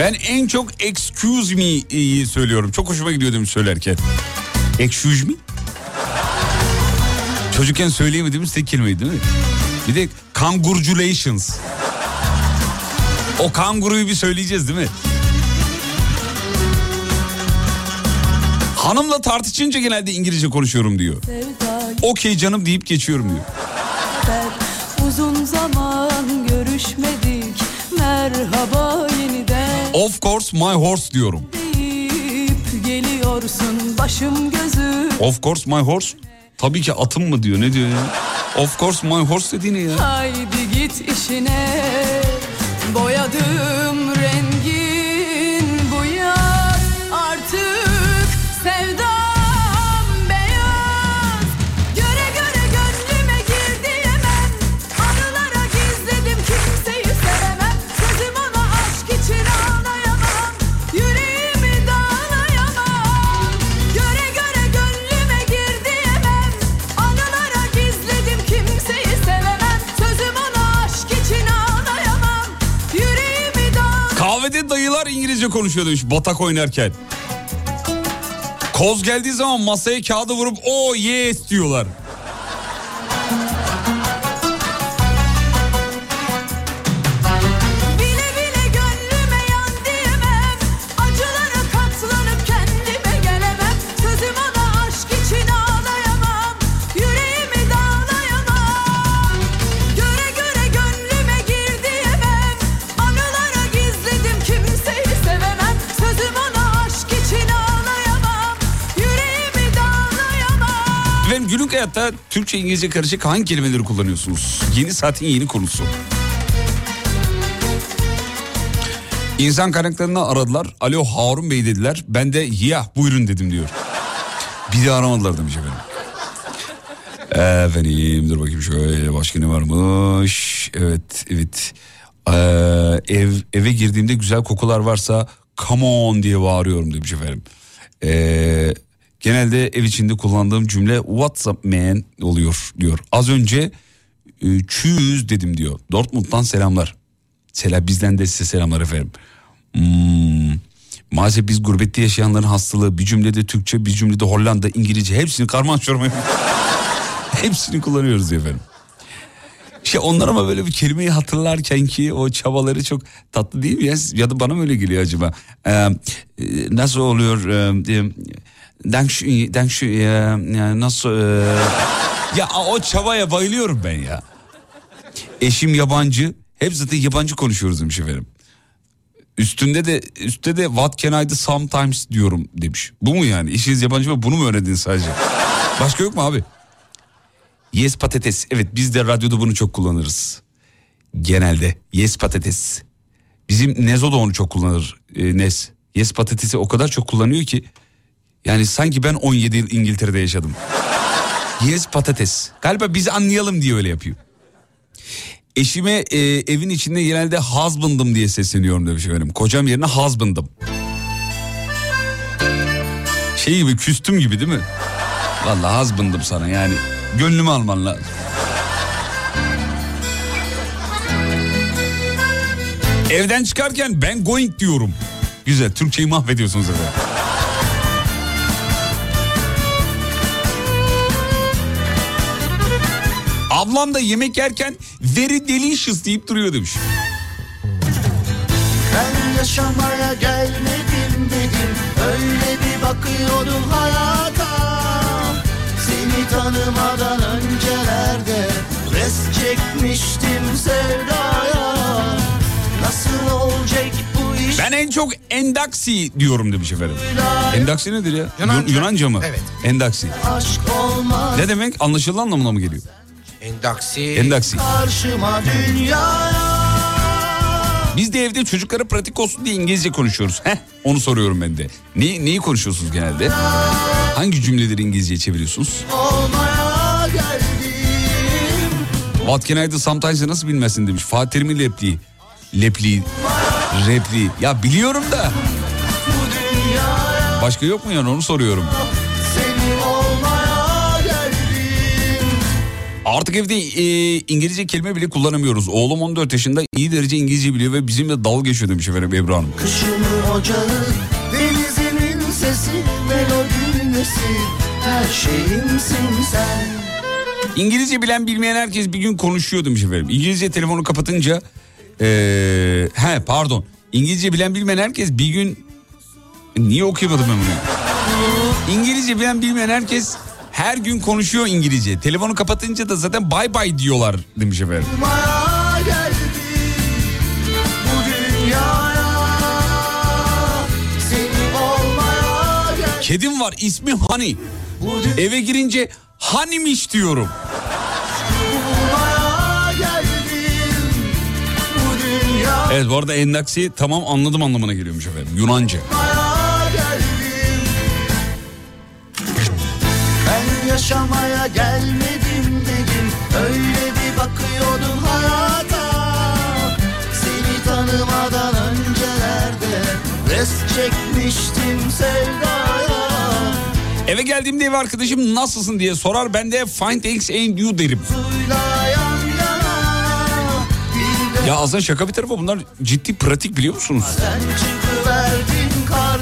Ben en çok excuse me'yi söylüyorum. Çok hoşuma gidiyor demiş söylerken. Excuse me? Çocukken söyleyemediğimiz tek kelimeydi değil mi? Bir de congratulations. O kanguruyu bir söyleyeceğiz değil mi? Hanımla tartışınca genelde İngilizce konuşuyorum diyor. Okey canım deyip geçiyorum diyor. Of course my horse diyorum.
deyip geliyorsun başım gözüm
Of course my horse. Tabii ki atım mı diyor ne diyor ya? Of course my horse dediği ne ya?
Haydi git işine Boyadım rengin
dayılar İngilizce konuşuyor demiş batak oynarken. Koz geldiği zaman masaya kağıdı vurup o yes diyorlar. Hayatta Türkçe İngilizce karışık hangi kelimeleri kullanıyorsunuz? Yeni saatin yeni konusu. İnsan kaynaklarını aradılar. Alo Harun Bey dediler. Ben de ya buyurun dedim diyor. Bir de aramadılar demiş efendim. Efendim dur bakayım şöyle başka ne varmış. Evet evet. Ee, ev eve girdiğimde güzel kokular varsa come on diye bağırıyorum demiş efendim. Ee, genelde ev içinde kullandığım cümle what's up man oluyor diyor. Az önce e, çüz dedim diyor. Dortmund'dan selamlar. Selam bizden de size selamlar efendim. Hmm. Maalesef biz gurbette yaşayanların hastalığı bir cümlede Türkçe bir cümlede Hollanda İngilizce hepsini karman hepsini kullanıyoruz efendim. Şey onlar ama böyle bir kelimeyi hatırlarken ki o çabaları çok tatlı değil mi ya? Ya da bana mı öyle geliyor acaba? Ee, e, nasıl oluyor? Ee, Dankeschön, dankeschön, e, ya nasıl? e, ya o çabaya bayılıyorum ben ya. Eşim yabancı. Hep zaten yabancı konuşuyoruz demiş efendim. Üstünde de üstte de what can I do sometimes diyorum demiş. Bu mu yani? İşiniz yabancı mı? Bunu mu öğrendin sadece? Başka yok mu abi? Yes patates. Evet biz de radyoda bunu çok kullanırız. Genelde yes patates. Bizim Nezo da onu çok kullanır. e, Nez. Yes patatesi o kadar çok kullanıyor ki. Yani sanki ben 17 yıl İngiltere'de yaşadım. yes patates. Galiba bizi anlayalım diye öyle yapıyor. Eşime e, evin içinde genelde husband'ım diye sesleniyorum demiş efendim. Kocam yerine husband'ım. Şey gibi küstüm gibi değil mi? Vallahi husband'ım sana yani. Gönlümü alman lazım. Evden çıkarken ben going diyorum. Güzel Türkçeyi mahvediyorsunuz efendim. Ablam da yemek yerken very delicious deyip duruyor demiş.
Ben yaşamaya gelmedim dedim Öyle bir bakıyordum hayata Seni tanımadan öncelerde Res çekmiştim sevdaya Nasıl olacak bu iş
Ben en çok endaksi diyorum demiş efendim. Endaksi nedir ya?
Yunanca.
Yun- Yunanca mı?
Evet.
Endaksi.
Aşk olmaz
Ne demek? Anlaşılan anlamına mı geliyor?
Endaksi.
Endaksi.
karşıma dünyaya
Biz de evde çocuklara pratik olsun diye İngilizce konuşuyoruz. Heh, onu soruyorum ben de. Ne, neyi konuşuyorsunuz genelde? Hangi cümleleri İngilizceye çeviriyorsunuz? What can I do sometimes nasıl bilmezsin demiş. Fatih Terim'in lepliği. Lepliği. Repliği. Ya biliyorum da. Başka yok mu yani onu soruyorum. Artık evde e, İngilizce kelime bile kullanamıyoruz. Oğlum 14 yaşında iyi derece İngilizce biliyor ve bizimle dalga geçiyor demiş efendim Ebru Hanım.
Kışımı ocağı Denizimin sesi Melodinin nesi Her şeyimsin sen
İngilizce bilen bilmeyen herkes bir gün konuşuyor demiş efendim. İngilizce telefonu kapatınca ee, he pardon İngilizce bilen bilmeyen herkes bir gün niye okuyamadım ben bunu? İngilizce bilen bilmeyen herkes her gün konuşuyor İngilizce. Telefonu kapatınca da zaten bay bay diyorlar demiş efendim. Kedim var ismi Hani. Eve girince Hanimiş diyorum. Evet bu arada endaksi tamam anladım anlamına geliyormuş efendim Yunanca.
Baya yaşamaya gelmedim dedim Öyle bir bakıyordum hayata Seni tanımadan öncelerde Rest çekmiştim sevdaya
Eve geldiğimde ev arkadaşım nasılsın diye sorar ben de find X and you derim. Ya aslında şaka bir tarafa bunlar ciddi pratik biliyor musunuz?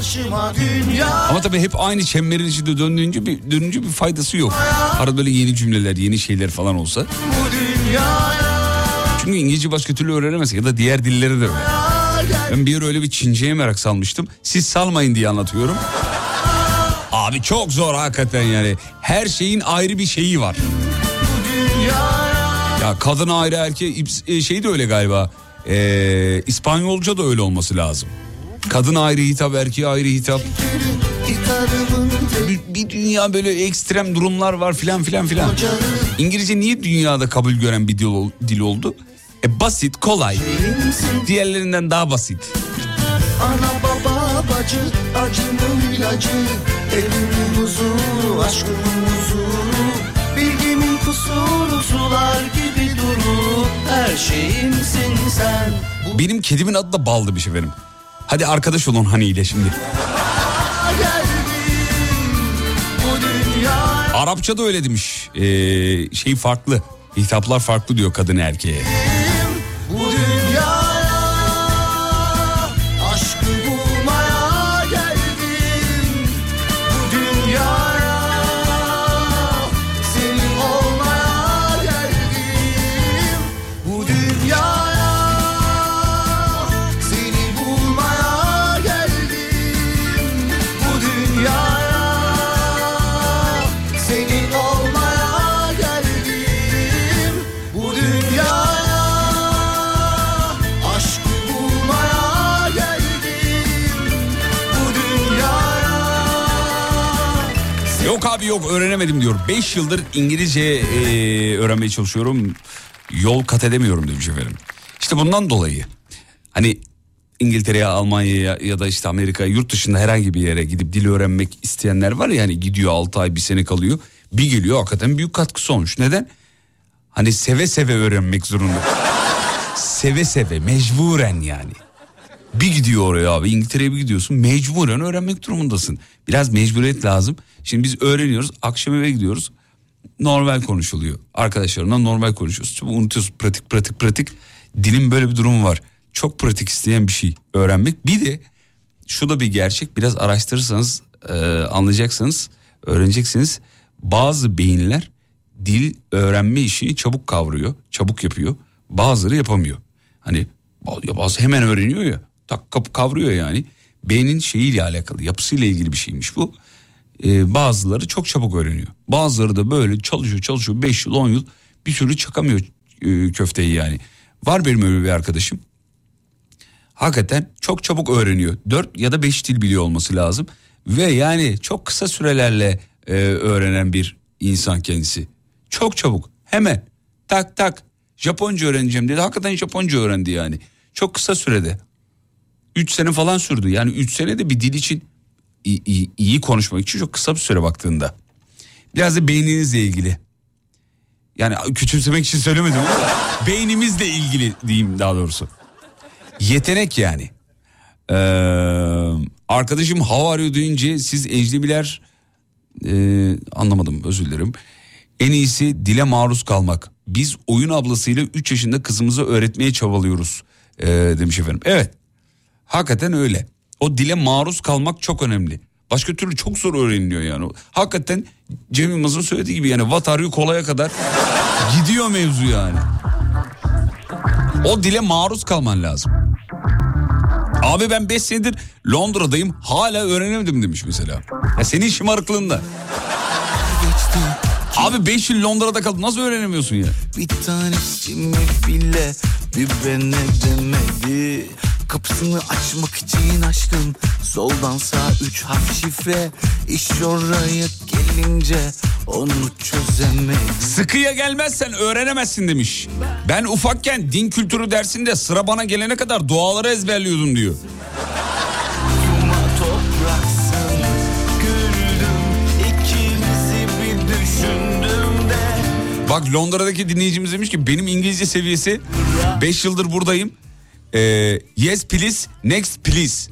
Karşıma dünya
Ama tabii hep aynı çemberin içinde döndüğünce bir, dönünce bir faydası yok. Arada böyle yeni cümleler, yeni şeyler falan olsa. Çünkü İngilizce başka türlü öğrenemezsin ya da diğer dilleri de öyle. Ben bir öyle bir Çince'ye merak salmıştım. Siz salmayın diye anlatıyorum. Abi çok zor hakikaten yani. Her şeyin ayrı bir şeyi var. Ya kadın ayrı erkeği e, şey de öyle galiba. Ee, İspanyolca da öyle olması lazım. Kadın ayrı hitap, erkeğe ayrı hitap. Bir, bir dünya böyle ekstrem durumlar var filan filan filan. İngilizce niye dünyada kabul gören bir dil, dil oldu? E basit, kolay. Diğerlerinden daha basit.
Ana baba bacı acımın ilacı Evimin huzuru aşkımın huzuru Bilgimin kusuru sular gibi durur Her şeyimsin sen
Benim kedimin adı da Baldı bir şey benim. Hadi arkadaş olun Hani ile şimdi. Arapça da öyle demiş. Ee, şey farklı. Hitaplar farklı diyor kadın erkeğe. Yok abi yok öğrenemedim diyor. 5 yıldır İngilizce ee, öğrenmeye çalışıyorum. Yol kat edemiyorum demiş efendim. İşte bundan dolayı hani İngiltere'ye, Almanya'ya ya da işte Amerika'ya yurt dışında herhangi bir yere gidip dil öğrenmek isteyenler var ya hani gidiyor 6 ay bir sene kalıyor. Bir geliyor hakikaten büyük katkısı olmuş. Neden? Hani seve seve öğrenmek zorunda. seve seve mecburen yani. Bir gidiyor oraya abi İngiltere'ye bir gidiyorsun mecburen öğrenmek durumundasın. Biraz mecburiyet lazım. Şimdi biz öğreniyoruz akşam eve gidiyoruz normal konuşuluyor. Arkadaşlarımla normal konuşuyoruz. Çünkü unutuyorsun pratik pratik pratik. Dilin böyle bir durumu var. Çok pratik isteyen bir şey öğrenmek. Bir de şu da bir gerçek biraz araştırırsanız e, anlayacaksınız öğreneceksiniz. Bazı beyinler dil öğrenme işini çabuk kavruyor çabuk yapıyor bazıları yapamıyor. Hani bazı hemen öğreniyor ya tak kavruyor yani. Beynin şeyiyle alakalı yapısıyla ilgili bir şeymiş bu. Ee, bazıları çok çabuk öğreniyor. Bazıları da böyle çalışıyor çalışıyor 5 yıl 10 yıl bir türlü çakamıyor e, köfteyi yani. Var benim öyle bir arkadaşım. Hakikaten çok çabuk öğreniyor. 4 ya da 5 dil biliyor olması lazım. Ve yani çok kısa sürelerle e, öğrenen bir insan kendisi. Çok çabuk hemen tak tak Japonca öğreneceğim dedi. Hakikaten Japonca öğrendi yani. Çok kısa sürede. 3 sene falan sürdü. Yani 3 sene de bir dil için iyi, iyi, konuşmak için çok kısa bir süre baktığında. Biraz da beyninizle ilgili. Yani küçümsemek için söylemedim ama beynimizle ilgili diyeyim daha doğrusu. Yetenek yani. Ee, arkadaşım hava arıyor duyunca siz ecnebiler ee, anlamadım özür dilerim. En iyisi dile maruz kalmak. Biz oyun ablasıyla 3 yaşında kızımızı öğretmeye çabalıyoruz ee, demiş efendim. Evet hakikaten öyle. O dile maruz kalmak çok önemli. Başka türlü çok zor öğreniliyor yani. Hakikaten Cem Yılmaz'ın söylediği gibi yani you kolaya kadar gidiyor mevzu yani. O dile maruz kalman lazım. Abi ben 5 senedir Londra'dayım hala öğrenemedim demiş mesela. Ya senin şımarıklığında. Abi 5 yıl Londra'da kaldın nasıl öğrenemiyorsun ya?
Bir tanesi mi bile bir beni demedi
Kapısını açmak için açtım Soldan sağ üç harf şifre İş oraya gelince onu çözemedim
Sıkıya gelmezsen öğrenemezsin demiş. Ben ufakken din kültürü dersinde sıra bana gelene kadar duaları ezberliyordum diyor. Bak Londra'daki dinleyicimiz demiş ki benim İngilizce seviyesi 5 yıldır buradayım. Ee, yes please, next please.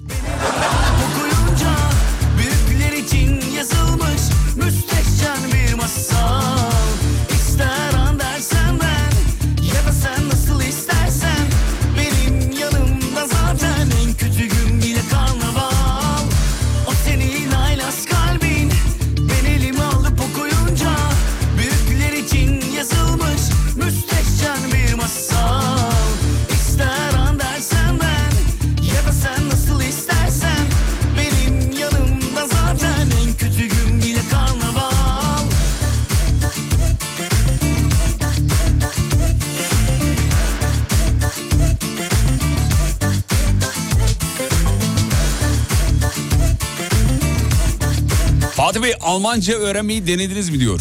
Bey Almanca öğrenmeyi denediniz mi diyor.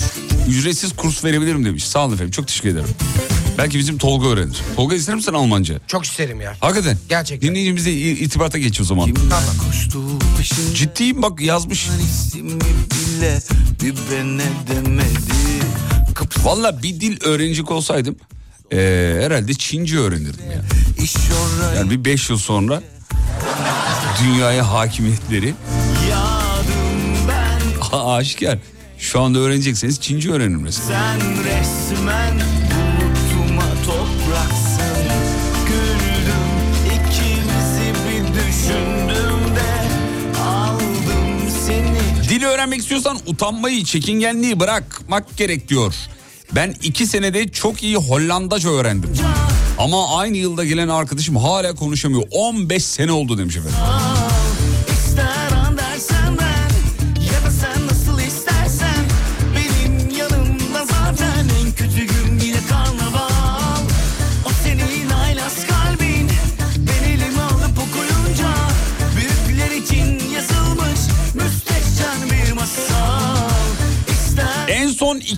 Ücretsiz kurs verebilirim demiş. Sağ olun efendim çok teşekkür ederim. Belki bizim Tolga öğrenir. Tolga ister misin Almanca?
Çok isterim ya.
Hakikaten.
Gerçekten.
Dinleyicimizle i- irtibata geç o zaman.
Peşinden
Ciddiyim bak yazmış. Valla bir dil öğrenecek olsaydım eee, herhalde Çince öğrenirdim ya.
oraya
Yani bir beş yıl sonra dünyaya hakimiyetleri
ben
aşikar. Şu anda öğrenecekseniz Çince öğrenin mesela.
Sen resmen bulutuma topraksın Güldüm ikimizi bir düşündüm de Aldım seni
Dil öğrenmek istiyorsan utanmayı, çekingenliği bırakmak gerek diyor. Ben iki senede çok iyi Hollandaca öğrendim. Ama aynı yılda gelen arkadaşım hala konuşamıyor. 15 sene oldu demiş efendim.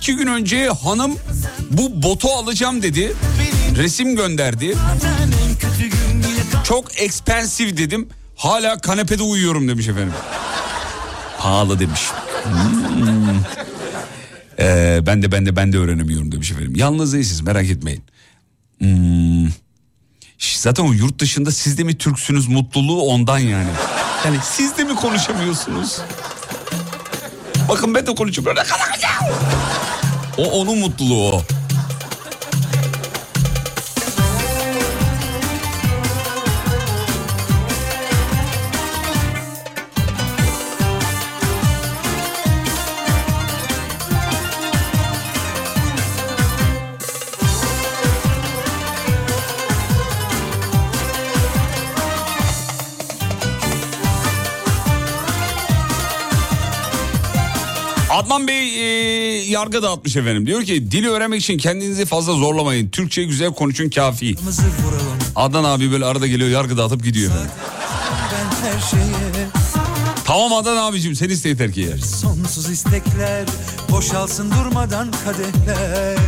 İki gün önce hanım bu botu alacağım dedi. Resim gönderdi. Çok expensive dedim. Hala kanepede uyuyorum demiş efendim. Pahalı demiş. Hmm. Ee, ben de ben de ben de öğrenemiyorum demiş efendim. Yalnız değilsiniz merak etmeyin. Hmm. Zaten o yurt dışında siz de mi Türksünüz mutluluğu ondan yani. Yani siz de mi konuşamıyorsunuz? Bakın ben de konuşuyorum. O onun mutluluğu o. Adnan Bey e, yargı dağıtmış efendim. Diyor ki dili öğrenmek için kendinizi fazla zorlamayın. Türkçe güzel konuşun kafi. Adnan abi böyle arada geliyor yargı dağıtıp gidiyor efendim. Tamam Adnan abicim sen iste yeter ki yer.
Sonsuz istekler boşalsın durmadan kadehler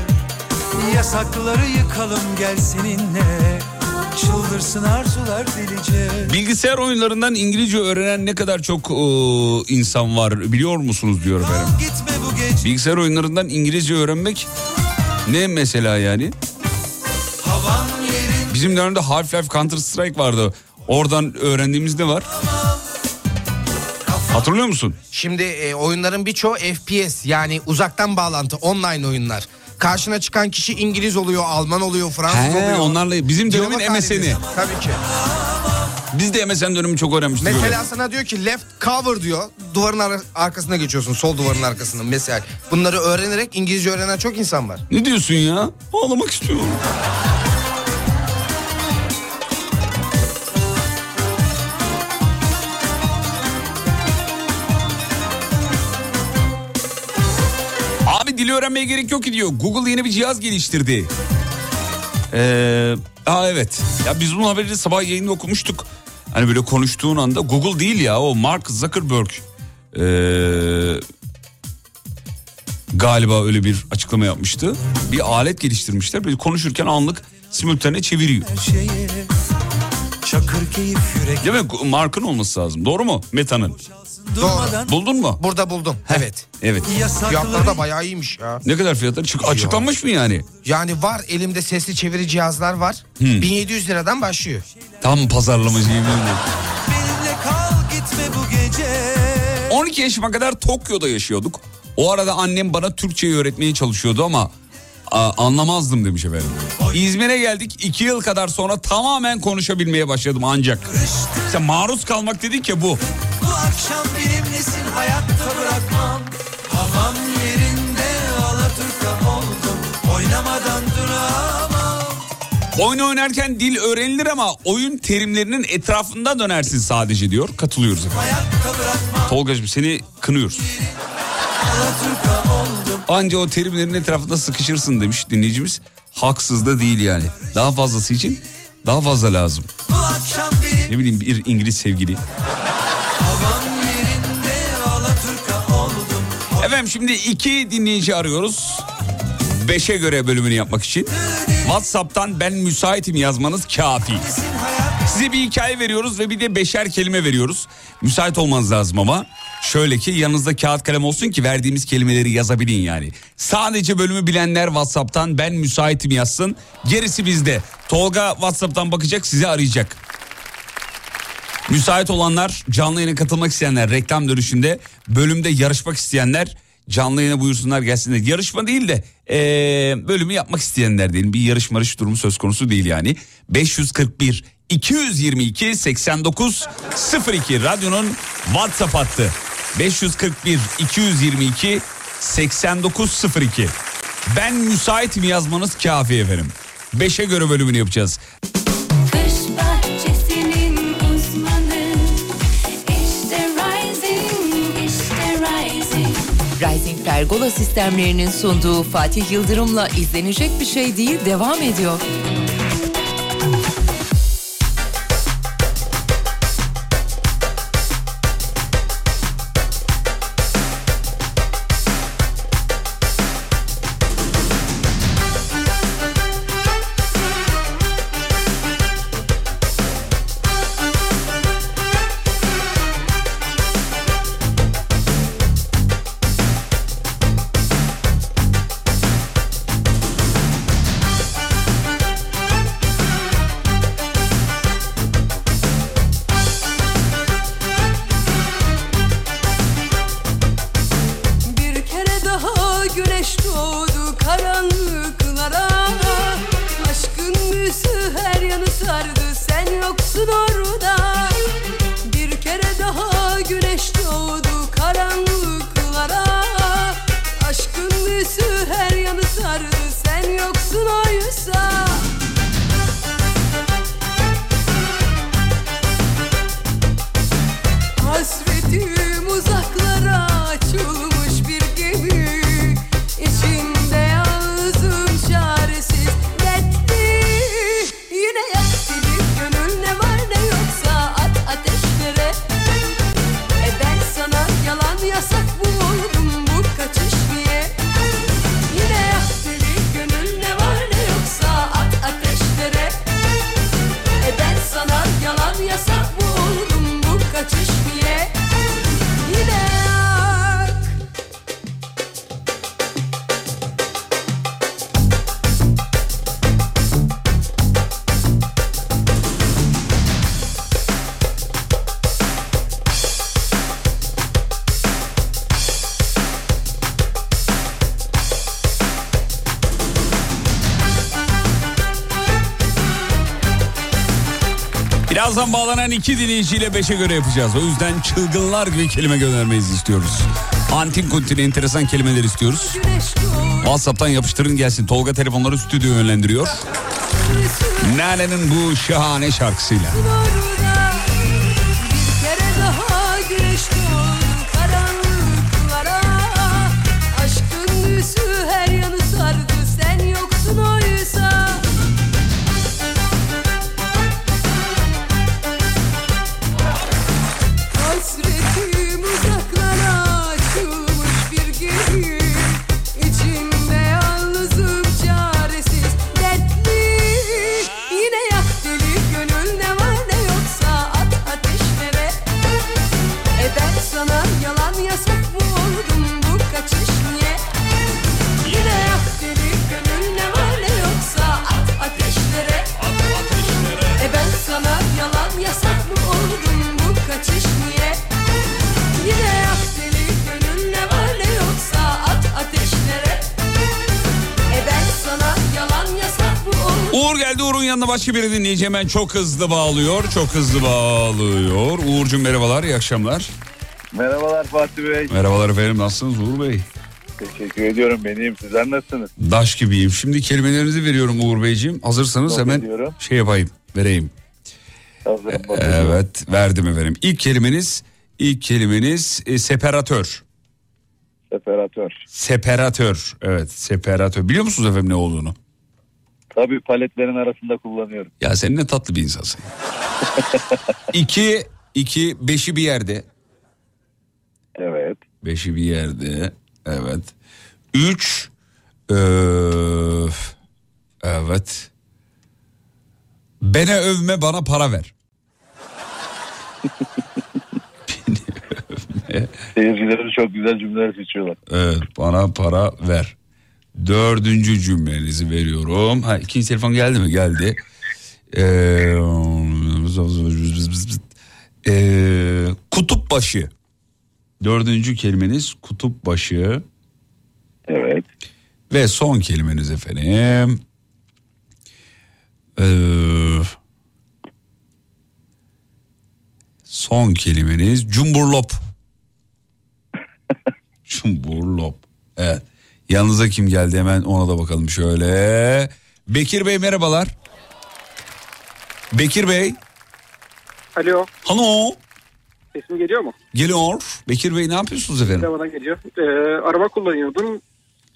Yasakları yıkalım gel seninle
Bilgisayar oyunlarından İngilizce öğrenen ne kadar çok e, insan var biliyor musunuz diyor efendim. Bilgisayar oyunlarından İngilizce öğrenmek ne mesela yani? Bizim dönemde Half-Life Counter Strike vardı. Oradan öğrendiğimiz ne var? Hatırlıyor musun?
Şimdi e, oyunların birçoğu FPS yani uzaktan bağlantı online oyunlar. Karşına çıkan kişi İngiliz oluyor, Alman oluyor, Fransız
He,
oluyor.
onlarla bizim dönemin
Diyalog
MSN'i.
halinde. Tabii ki.
Biz de MSN dönemi çok öğrenmiştik.
Mesela sana diyor ki left cover diyor. Duvarın ar- arkasına geçiyorsun. Sol duvarın arkasına mesela. Bunları öğrenerek İngilizce öğrenen çok insan var.
Ne diyorsun ya? Ağlamak istiyorum. Dili öğrenmeye gerek yok ki diyor. Google yeni bir cihaz geliştirdi. Ee, aa evet. Ya biz bunun haberini sabah yayında okumuştuk. Hani böyle konuştuğun anda Google değil ya o Mark Zuckerberg ee, galiba öyle bir açıklama yapmıştı. Bir alet geliştirmişler. Böyle konuşurken anlık simultane çeviriyor. Değil mi? Mark'ın olması lazım. Doğru mu? Meta'nın.
Durmadan
Buldun mu?
Burada buldum. Evet.
Evet.
Fiyatları da bayağı iyiymiş ya.
Ne kadar fiyatları? Çık açıklanmış mı yani?
Yani var elimde sesli çeviri cihazlar var.
Hmm.
1700 liradan başlıyor.
Tam pazarlamacı yemin ederim.
benimle kal gitme bu gece
12 yaşıma kadar Tokyo'da yaşıyorduk. O arada annem bana Türkçeyi öğretmeye çalışıyordu ama a, anlamazdım demiş efendim. İzmir'e geldik 2 yıl kadar sonra tamamen konuşabilmeye başladım ancak. İşte maruz kalmak dedik ya bu.
Bu akşam benimlesin hayatta bırakmam Havam yerinde alaturka oldum Oynamadan duramam
Oyun oynarken dil öğrenilir ama oyun terimlerinin etrafında dönersin sadece diyor. Katılıyoruz efendim. Tolgacığım seni kınıyoruz.
alaturka
Anca o terimlerin etrafında sıkışırsın demiş dinleyicimiz. Haksız da değil yani. Daha fazlası için daha fazla lazım. Ne bileyim bir İngiliz sevgili. Efendim şimdi iki dinleyici arıyoruz. Beşe göre bölümünü yapmak için. Whatsapp'tan ben müsaitim yazmanız kafi. Size bir hikaye veriyoruz ve bir de beşer kelime veriyoruz. Müsait olmanız lazım ama. Şöyle ki yanınızda kağıt kalem olsun ki verdiğimiz kelimeleri yazabilin yani. Sadece bölümü bilenler Whatsapp'tan ben müsaitim yazsın. Gerisi bizde. Tolga Whatsapp'tan bakacak sizi arayacak. Müsait olanlar canlı yayına katılmak isteyenler reklam dönüşünde bölümde yarışmak isteyenler canlı yayına buyursunlar gelsinler. Yarışma değil de eee, bölümü yapmak isteyenler diyelim bir yarış durumu söz konusu değil yani. 541 222 89 02 radyonun WhatsApp hattı 541 222 89 02 ben müsaitim yazmanız kafi efendim. 5'e göre bölümünü yapacağız.
Uzmanı İşte Rising, işte Rising
Rising Pergola sistemlerinin sunduğu Fatih Yıldırım'la izlenecek bir şey değil devam ediyor.
Birazdan bağlanan iki dinleyiciyle beşe göre yapacağız. O yüzden çılgınlar gibi kelime göndermenizi istiyoruz. Antin kuntin enteresan kelimeler istiyoruz. WhatsApp'tan yapıştırın gelsin. Tolga telefonları stüdyo yönlendiriyor. Nane'nin bu şahane şarkısıyla. Yanına başka biri dinleyici hemen çok hızlı bağlıyor. Çok hızlı bağlıyor. Uğur'cum merhabalar iyi akşamlar.
Merhabalar Fatih Bey.
Merhabalar efendim nasılsınız Uğur Bey?
Teşekkür ediyorum. Ben iyiyim. Sizler nasılsınız?
Daş gibiyim. Şimdi kelimelerinizi veriyorum Uğur Beyciğim. Hazırsanız
Not
hemen
ediyorum.
şey yapayım vereyim.
Hazırım.
Evet verdim efendim. İlk kelimeniz ilk kelimeniz e, separatör.
Separatör.
Separatör. Evet separatör. Biliyor musunuz efendim ne olduğunu?
Tabii paletlerin arasında kullanıyorum.
Ya sen ne tatlı bir insansın. iki, iki, beşi bir yerde.
Evet.
Beşi bir yerde. Evet. Üç, öö, evet. Beni övme bana para ver.
Seyircileri çok güzel cümleler seçiyorlar.
Evet bana para ver. Dördüncü cümlenizi veriyorum. Ha, ikinci telefon geldi mi? Geldi. Ee, ee, kutup başı. Dördüncü kelimeniz kutup başı.
Evet.
Ve son kelimeniz efendim. Ee, son kelimeniz cumburlop. cumburlop. Evet. Yanınıza kim geldi hemen ona da bakalım şöyle. Bekir Bey merhabalar. Bekir Bey.
Alo.
Halo.
Sesim geliyor mu?
Geliyor. Bekir Bey ne yapıyorsunuz efendim?
Bana geliyor. Ee, araba kullanıyordum.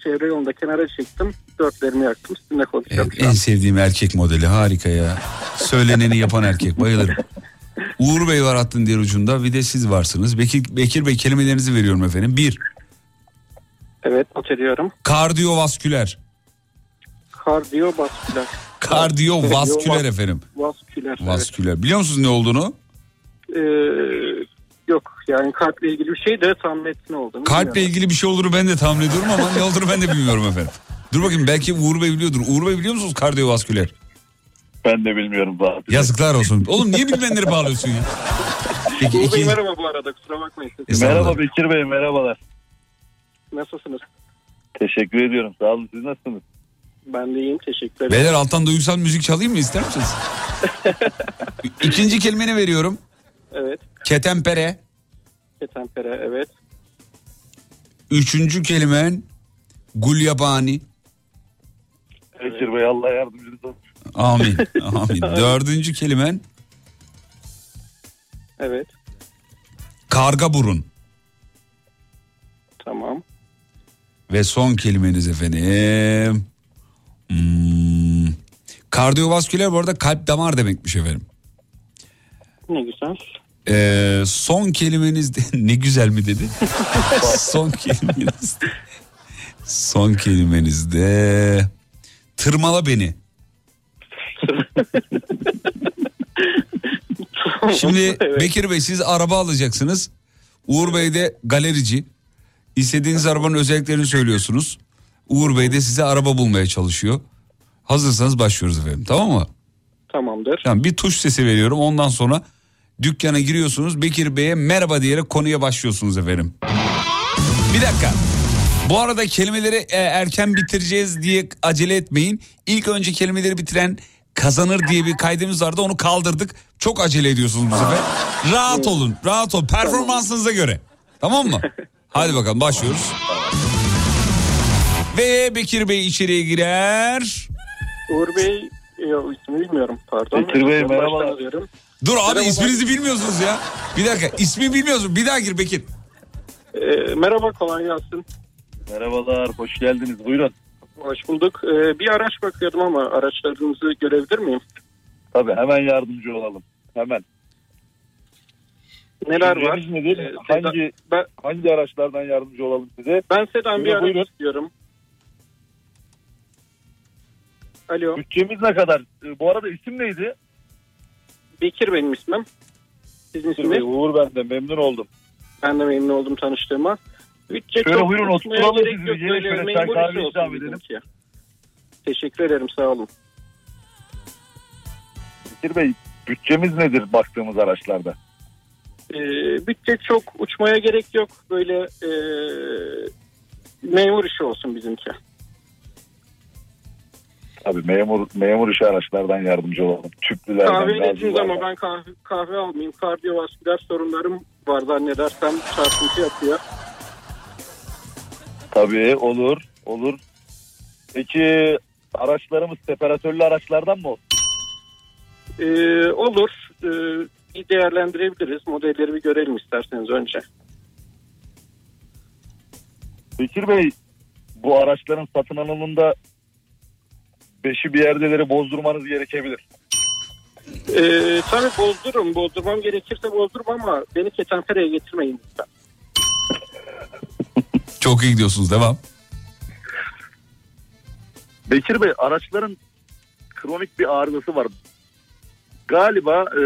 Çevre yolunda kenara çektim. Dörtlerimi yaktım. Sizinle konuşacağım.
En sevdiğim erkek modeli harika ya. Söyleneni yapan erkek bayılırım. Uğur Bey var hattın diğer ucunda bir de siz varsınız. Bekir, Bekir Bey kelimelerinizi veriyorum efendim. Bir,
Evet not ediyorum.
kardiyovasküler.
Kardiyovasküler.
Kardiyovasküler efendim.
Vasküler. evet.
Vasküler. Biliyor musunuz ne olduğunu?
Ee, yok yani kalple ilgili bir şey de tam net ne olduğunu
Kalple
bilmiyorum.
ilgili bir şey olduğunu ben de tahmin ediyorum ama ne olduğunu ben de bilmiyorum efendim. Dur bakayım belki Uğur Bey biliyordur. Uğur Bey biliyor musunuz kardiyovasküler?
Ben de bilmiyorum Fatih.
Yazıklar olsun. Oğlum niye bilmeyenleri bağlıyorsun ya? Peki iki...
merhaba bu arada kusura bakmayın.
Merhaba Bekir Bey merhabalar.
Nasılsınız?
Teşekkür ediyorum. Sağ olun. Siz nasılsınız?
Ben de iyiyim teşekkür ederim.
Beyler alttan duygusal müzik çalayım mı ister misiniz? İkinci kelimeni veriyorum.
Evet.
Ketempere.
Ketempere evet.
Üçüncü kelimen gulyabani.
Bekir Bey Allah yardımcınız olsun.
Amin. Amin. Dördüncü kelimen
Evet
karga burun.
tamam.
Ve son kelimeniz efendim. Hmm. Kardiyovasküler bu arada kalp damar demekmiş efendim.
Ne güzel.
Ee, son kelimeniz de ne güzel mi dedi? son kelimeniz de, son kelimeniz de tırmala beni. Şimdi Bekir Bey siz araba alacaksınız. Uğur Bey de galerici. İstediğiniz arabanın özelliklerini söylüyorsunuz. Uğur Bey de size araba bulmaya çalışıyor. Hazırsanız başlıyoruz efendim tamam mı?
Tamamdır.
Tamam bir tuş sesi veriyorum ondan sonra dükkana giriyorsunuz. Bekir Bey'e merhaba diyerek konuya başlıyorsunuz efendim. Bir dakika. Bu arada kelimeleri e, erken bitireceğiz diye acele etmeyin. İlk önce kelimeleri bitiren kazanır diye bir kaydımız vardı onu kaldırdık. Çok acele ediyorsunuz bu sefer. Rahat olun rahat olun performansınıza göre. Tamam mı? Hadi bakalım başlıyoruz. Ve Bekir Bey içeriye girer.
Uğur Bey yok ismi bilmiyorum pardon.
Bekir Bey,
alıyorum.
Dur abi
Merhaba.
isminizi bilmiyorsunuz ya. Bir dakika ismi bilmiyorsun. Bir daha gir Bekir.
Ee, merhaba kolay gelsin.
Merhabalar. Hoş geldiniz. Buyurun.
Hoş bulduk. Ee, bir araç bakıyordum ama araçlarınızı görebilir miyim?
Tabii hemen yardımcı olalım. Hemen.
Neler var?
Nedir?
Ee,
hangi,
ben,
hangi araçlardan yardımcı olalım size?
ben sedan bir
Buyurun,
araç istiyorum. Alo.
Bütçemiz ne kadar? Ee, Bu arada isim neydi?
Bekir benim ismim. Sizin
Bekir Bey,
isminiz?
Uğur ben de memnun oldum.
Ben de memnun oldum tanıştığıma. Bütçe
Şöyle
çok
buyurun, oturalım sizi.
Böyle
şöyle çay kahve ikram edelim.
Teşekkür ederim sağ olun.
Bekir Bey bütçemiz nedir baktığımız araçlarda?
Ee, bütçe çok uçmaya gerek yok. Böyle e, memur işi olsun bizimki.
Tabii memur memur işi araçlardan yardımcı olalım. Tüplülerden,
Kahve
gazlılardan.
ama ben kahve, kahve almayayım. Kardiyovasküler sorunlarım var zannedersem çarpıntı yapıyor.
Tabii olur olur. Peki araçlarımız separatörlü araçlardan mı olsun?
Ee, olur. Ee, bir değerlendirebiliriz. Modelleri bir görelim isterseniz önce.
Bekir Bey bu araçların satın alımında beşi bir yerdeleri bozdurmanız gerekebilir.
Ee, tabii bozdururum. Bozdurmam gerekirse bozdururum ama beni ketenfereye getirmeyin lütfen.
Çok iyi gidiyorsunuz devam.
Bekir Bey araçların kronik bir arızası var. Galiba e,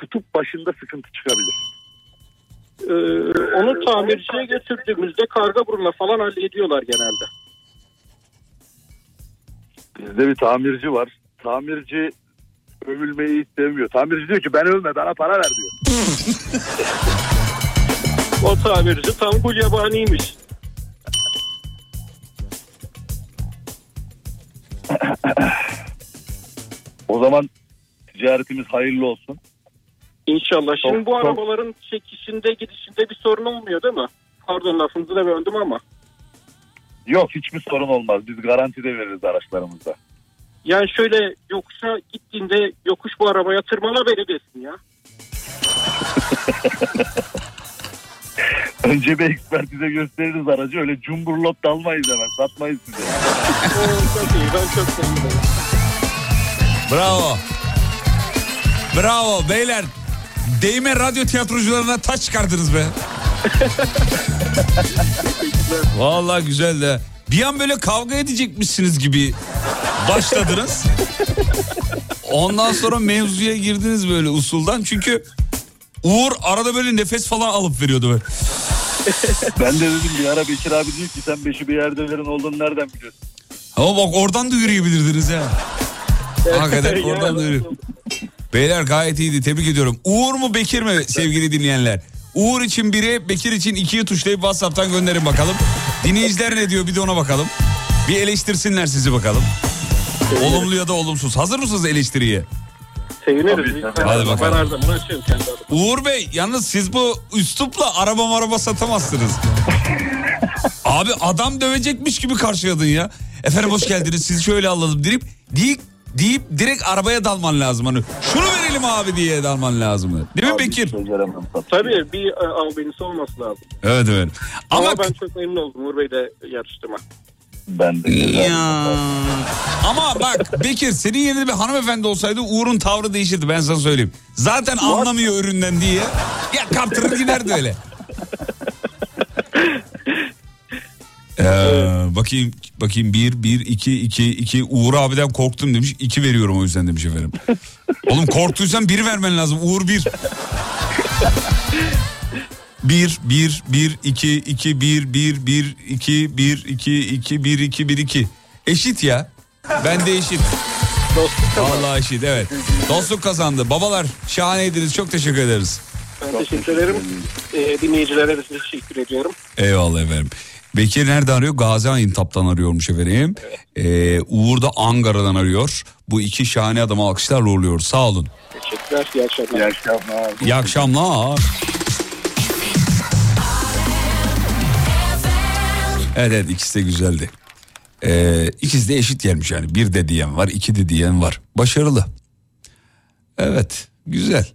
kutup başında sıkıntı çıkabilir.
Ee, onu tamirciye götürdüğümüzde karga burunla falan hallediyorlar genelde.
Bizde bir tamirci var. Tamirci övülmeyi hiç sevmiyor. Tamirci diyor ki ben övme bana para ver diyor.
O tamirci tam gulyabaniymiş.
O zaman ticaretimiz hayırlı olsun.
İnşallah. Şimdi
Çok-
bu
çok-
arabaların çekişinde gidişinde bir sorun olmuyor değil mi? Pardon lafınızı da böldüm ama.
Yok hiçbir sorun olmaz. Biz garantide veririz araçlarımızda.
Yani şöyle yokuşa gittiğinde yokuş bu arabaya tırmala beni desin ya.
Önce bir ekspertize gösteririz aracı. Öyle cumburlop dalmayız hemen. Satmayız size.
Çok iyi ben çok sevindim.
Bravo. Bravo beyler. Değme radyo tiyatrocularına taç çıkardınız be. Vallahi güzel de. Bir an böyle kavga edecekmişsiniz gibi başladınız. Ondan sonra mevzuya girdiniz böyle usuldan. Çünkü Uğur arada böyle nefes falan alıp veriyordu böyle.
ben de dedim bir ara Bekir abi diyor ki sen beşi bir yerdelerin olduğunu nereden biliyorsun?
Ama bak oradan da yürüyebilirdiniz ya. Hakikaten oradan da yürü. Beyler gayet iyiydi tebrik ediyorum. Uğur mu Bekir mi sevgili dinleyenler? Uğur için biri Bekir için ikiyi tuşlayıp Whatsapp'tan gönderin bakalım. Dinleyiciler ne diyor bir de ona bakalım. Bir eleştirsinler sizi bakalım. Olumlu ya da olumsuz. Hazır mısınız eleştiriye?
Seviniriz.
Hadi bakalım.
Ben açıyorum kendi adıma.
Uğur Bey yalnız siz bu üslupla araba araba satamazsınız. Abi adam dövecekmiş gibi karşıladın ya. Efendim hoş geldiniz sizi şöyle alalım deyip, deyip, deyip direkt arabaya dalman lazım. Hani şunu verelim abi diye dalman lazım. Değil mi Bekir?
Tabii bir e, albenisi olması lazım.
Evet evet.
Ama,
Ama
ben çok memnun oldum Uğur Bey'le yarıştığıma.
Ben de.
Ya. Ama bak Bekir senin yerinde bir hanımefendi olsaydı Uğur'un tavrı değişirdi ben sana söyleyeyim. Zaten anlamıyor üründen diye. Ya kaptırır giderdi öyle. Ee, bakayım bakayım bir bir iki iki iki Uğur abiden korktum demiş iki veriyorum o yüzden demiş efendim. Oğlum korktuysan bir vermen lazım Uğur bir. Bir, bir, bir, iki, iki, bir, bir, bir, iki, bir, iki, iki, bir, iki, bir, iki. Eşit ya. Ben de eşit. Vallahi eşit evet. Dostluk kazandı. Babalar şahaneydiniz. Çok teşekkür ederiz.
Ben teşekkür ederim. Ee, dinleyicilere de teşekkür ediyorum.
Eyvallah efendim. Bekir nerede arıyor? Gaziantep'ten arıyormuş efendim. Ee, Uğur da Ankara'dan arıyor. Bu iki şahane adamı alkışlarla uğurluyoruz. Sağ olun.
Teşekkürler. İyi akşamlar.
İyi akşamlar.
İyi akşamlar. Evet evet ikisi de güzeldi. Ee, ikisi de eşit gelmiş yani. Bir de diyen var, iki de diyen var. Başarılı. Evet, güzel.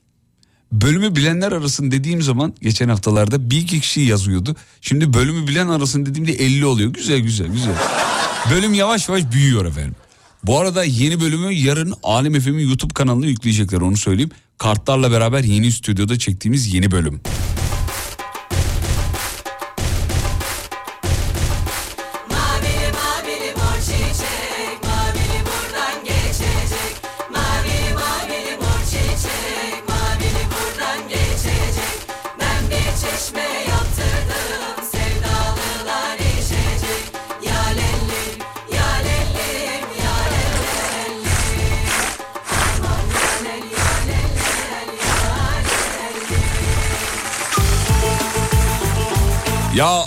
Bölümü bilenler arasın dediğim zaman geçen haftalarda bir iki kişi yazıyordu. Şimdi bölümü bilen arasın dediğimde 50 oluyor. Güzel güzel güzel. Bölüm yavaş yavaş büyüyor efendim. Bu arada yeni bölümü yarın Alem FM'in YouTube kanalına yükleyecekler onu söyleyeyim. Kartlarla beraber yeni stüdyoda çektiğimiz yeni bölüm.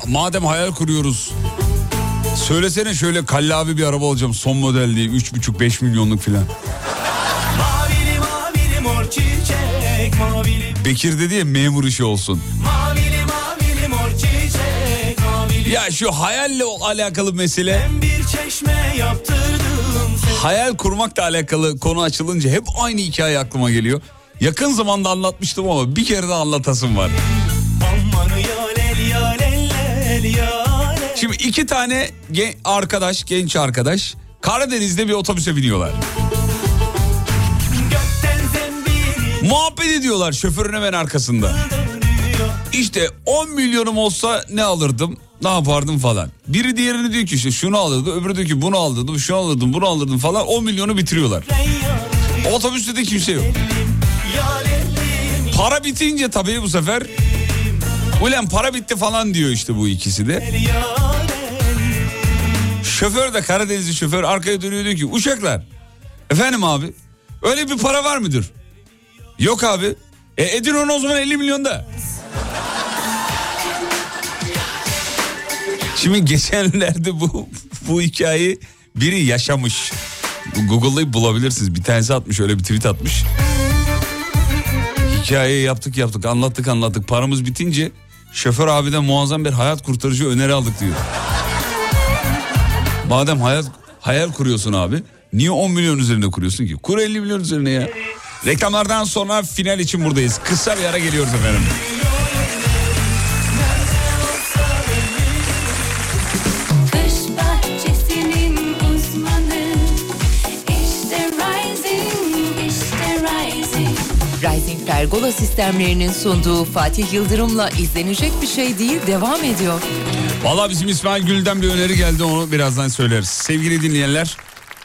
Madem hayal kuruyoruz Söylesene şöyle kallavi bir araba alacağım son model diye 3,5-5 milyonluk filan. Bekir dedi ya memur işi olsun.
mavili mavili mor çiçek Mavili
Ya şu hayalle alakalı mesele hayal kurmakla alakalı konu açılınca hep aynı hikaye aklıma geliyor. Yakın zamanda anlatmıştım ama bir kere daha anlatasım var. Şimdi iki tane gen- arkadaş, genç arkadaş Karadeniz'de bir otobüse biniyorlar. Muhabbet ediyorlar şoförün hemen arkasında. İşte 10 milyonum olsa ne alırdım? Ne yapardım falan. Biri diğerine diyor ki işte şunu alırdım. Öbürü diyor ki bunu alırdım. Şunu alırdım bunu alırdım falan. 10 milyonu bitiriyorlar. Otobüste de kimse yok. Para bitince tabii bu sefer. Ulan para bitti falan diyor işte bu ikisi de. Şoför de Karadenizli şoför arkaya dönüyor diyor ki uçaklar. Efendim abi öyle bir para var mıdır? Yok abi. E edin onu o zaman 50 milyonda. Şimdi geçenlerde bu bu hikayeyi biri yaşamış. Google'layıp bulabilirsiniz. Bir tanesi atmış öyle bir tweet atmış. Hikayeyi yaptık yaptık anlattık anlattık. Paramız bitince şoför abiden muazzam bir hayat kurtarıcı öneri aldık diyor. Madem hayat hayal kuruyorsun abi niye 10 milyon üzerine kuruyorsun ki? Kur 50 milyon üzerine ya. Reklamlardan sonra final için buradayız. Kısa bir ara geliyoruz efendim.
Rising
Pergola sistemlerinin sunduğu Fatih Yıldırım'la izlenecek bir şey değil devam ediyor.
Valla bizim İsmail Gül'den bir öneri geldi onu birazdan söyleriz. Sevgili dinleyenler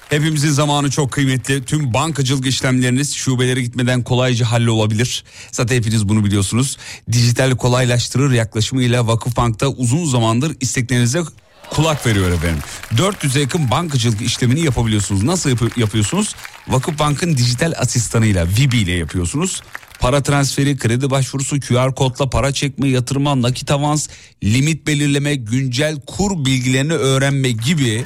hepimizin zamanı çok kıymetli. Tüm bankacılık işlemleriniz şubelere gitmeden kolayca hallolabilir. Zaten hepiniz bunu biliyorsunuz. Dijital kolaylaştırır yaklaşımıyla Vakıfbank'ta uzun zamandır isteklerinize kulak veriyor efendim. 400'e yakın bankacılık işlemini yapabiliyorsunuz. Nasıl yap- yapıyorsunuz? Vakıfbank'ın dijital asistanıyla Vibi ile yapıyorsunuz. Para transferi, kredi başvurusu, QR kodla para çekme, yatırma, nakit avans, limit belirleme, güncel kur bilgilerini öğrenme gibi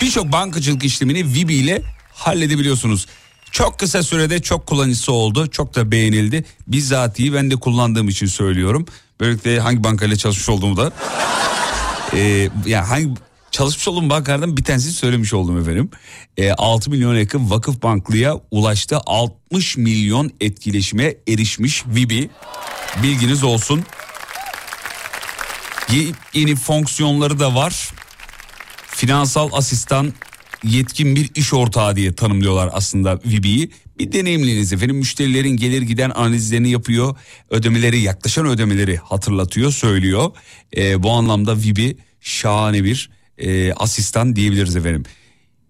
birçok bankacılık işlemini Vibi ile halledebiliyorsunuz. Çok kısa sürede çok kullanıcısı oldu. Çok da beğenildi. Bizzatihi ben de kullandığım için söylüyorum. Böylelikle hangi bankayla çalışmış olduğumu da ee, yani hangi çalışmış olduğum bankalardan bir tanesini söylemiş oldum efendim. Ee, 6 milyon yakın vakıf banklıya ulaştı. 60 milyon etkileşime erişmiş Vibi. Bilginiz olsun. Ye- Yeni fonksiyonları da var. Finansal asistan yetkin bir iş ortağı diye tanımlıyorlar aslında Vibi'yi. Bir deneyimliniz efendim müşterilerin gelir giden analizlerini yapıyor. Ödemeleri yaklaşan ödemeleri hatırlatıyor söylüyor. Ee, bu anlamda Vibi şahane bir e, asistan diyebiliriz efendim.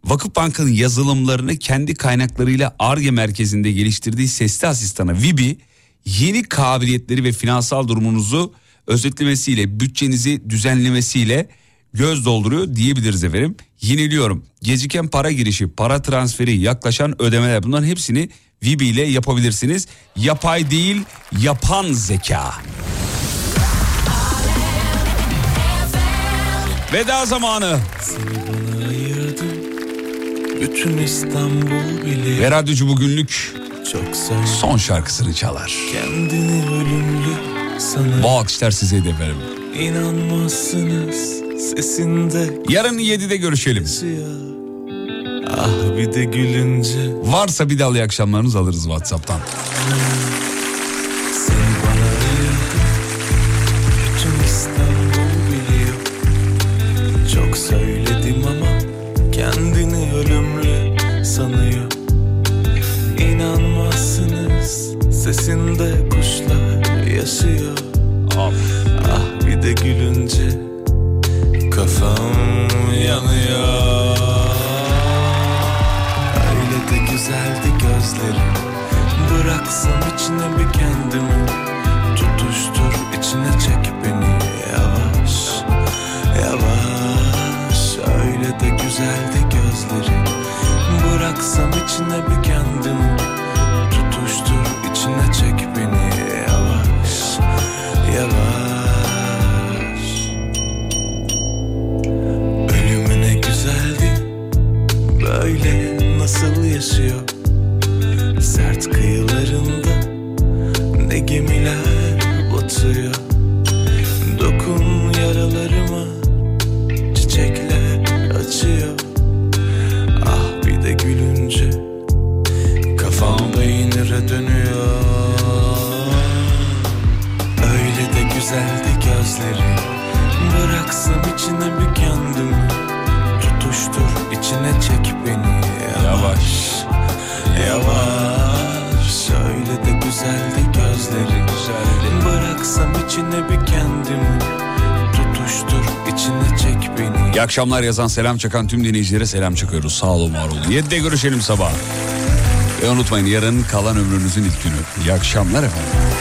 Vakıfbank'ın yazılımlarını kendi kaynaklarıyla ARGE merkezinde geliştirdiği sesli asistana Vibi yeni kabiliyetleri ve finansal durumunuzu özetlemesiyle bütçenizi düzenlemesiyle göz dolduruyor diyebiliriz efendim. Yeniliyorum. Geciken para girişi, para transferi, yaklaşan ödemeler bunların hepsini Vibi ile yapabilirsiniz. Yapay değil, yapan zeka. Veda zamanı.
Bütün İstanbul bilir
Ve radyocu bugünlük son şarkısını çalar.
kendini ölümlü sana
Bu alkışlar size de efendim.
inanmazsınız Sesinde
Yarın 7'de görüşelim.
ah bir de gülünce
Varsa bir daha iyi akşamlarınızı alırız WhatsApp'tan.
Alsam içine bir kendimi Tutuştur içine çek beni. Yavaş yavaş. Öyle de güzeldi
gözleri. Bıraksam içine bir kendimi Tutuştur içine çek beni. Yavaş yavaş. Ölümüne güzeldi. Böyle nasıl yaşıyor? İçine bir kendimi Tutuştur içine çek beni
İyi akşamlar yazan selam çakan tüm dinleyicilere selam çakıyoruz. Sağ olun var olun. 7'de görüşelim sabah. Ve unutmayın yarın kalan ömrünüzün ilk günü. İyi akşamlar efendim.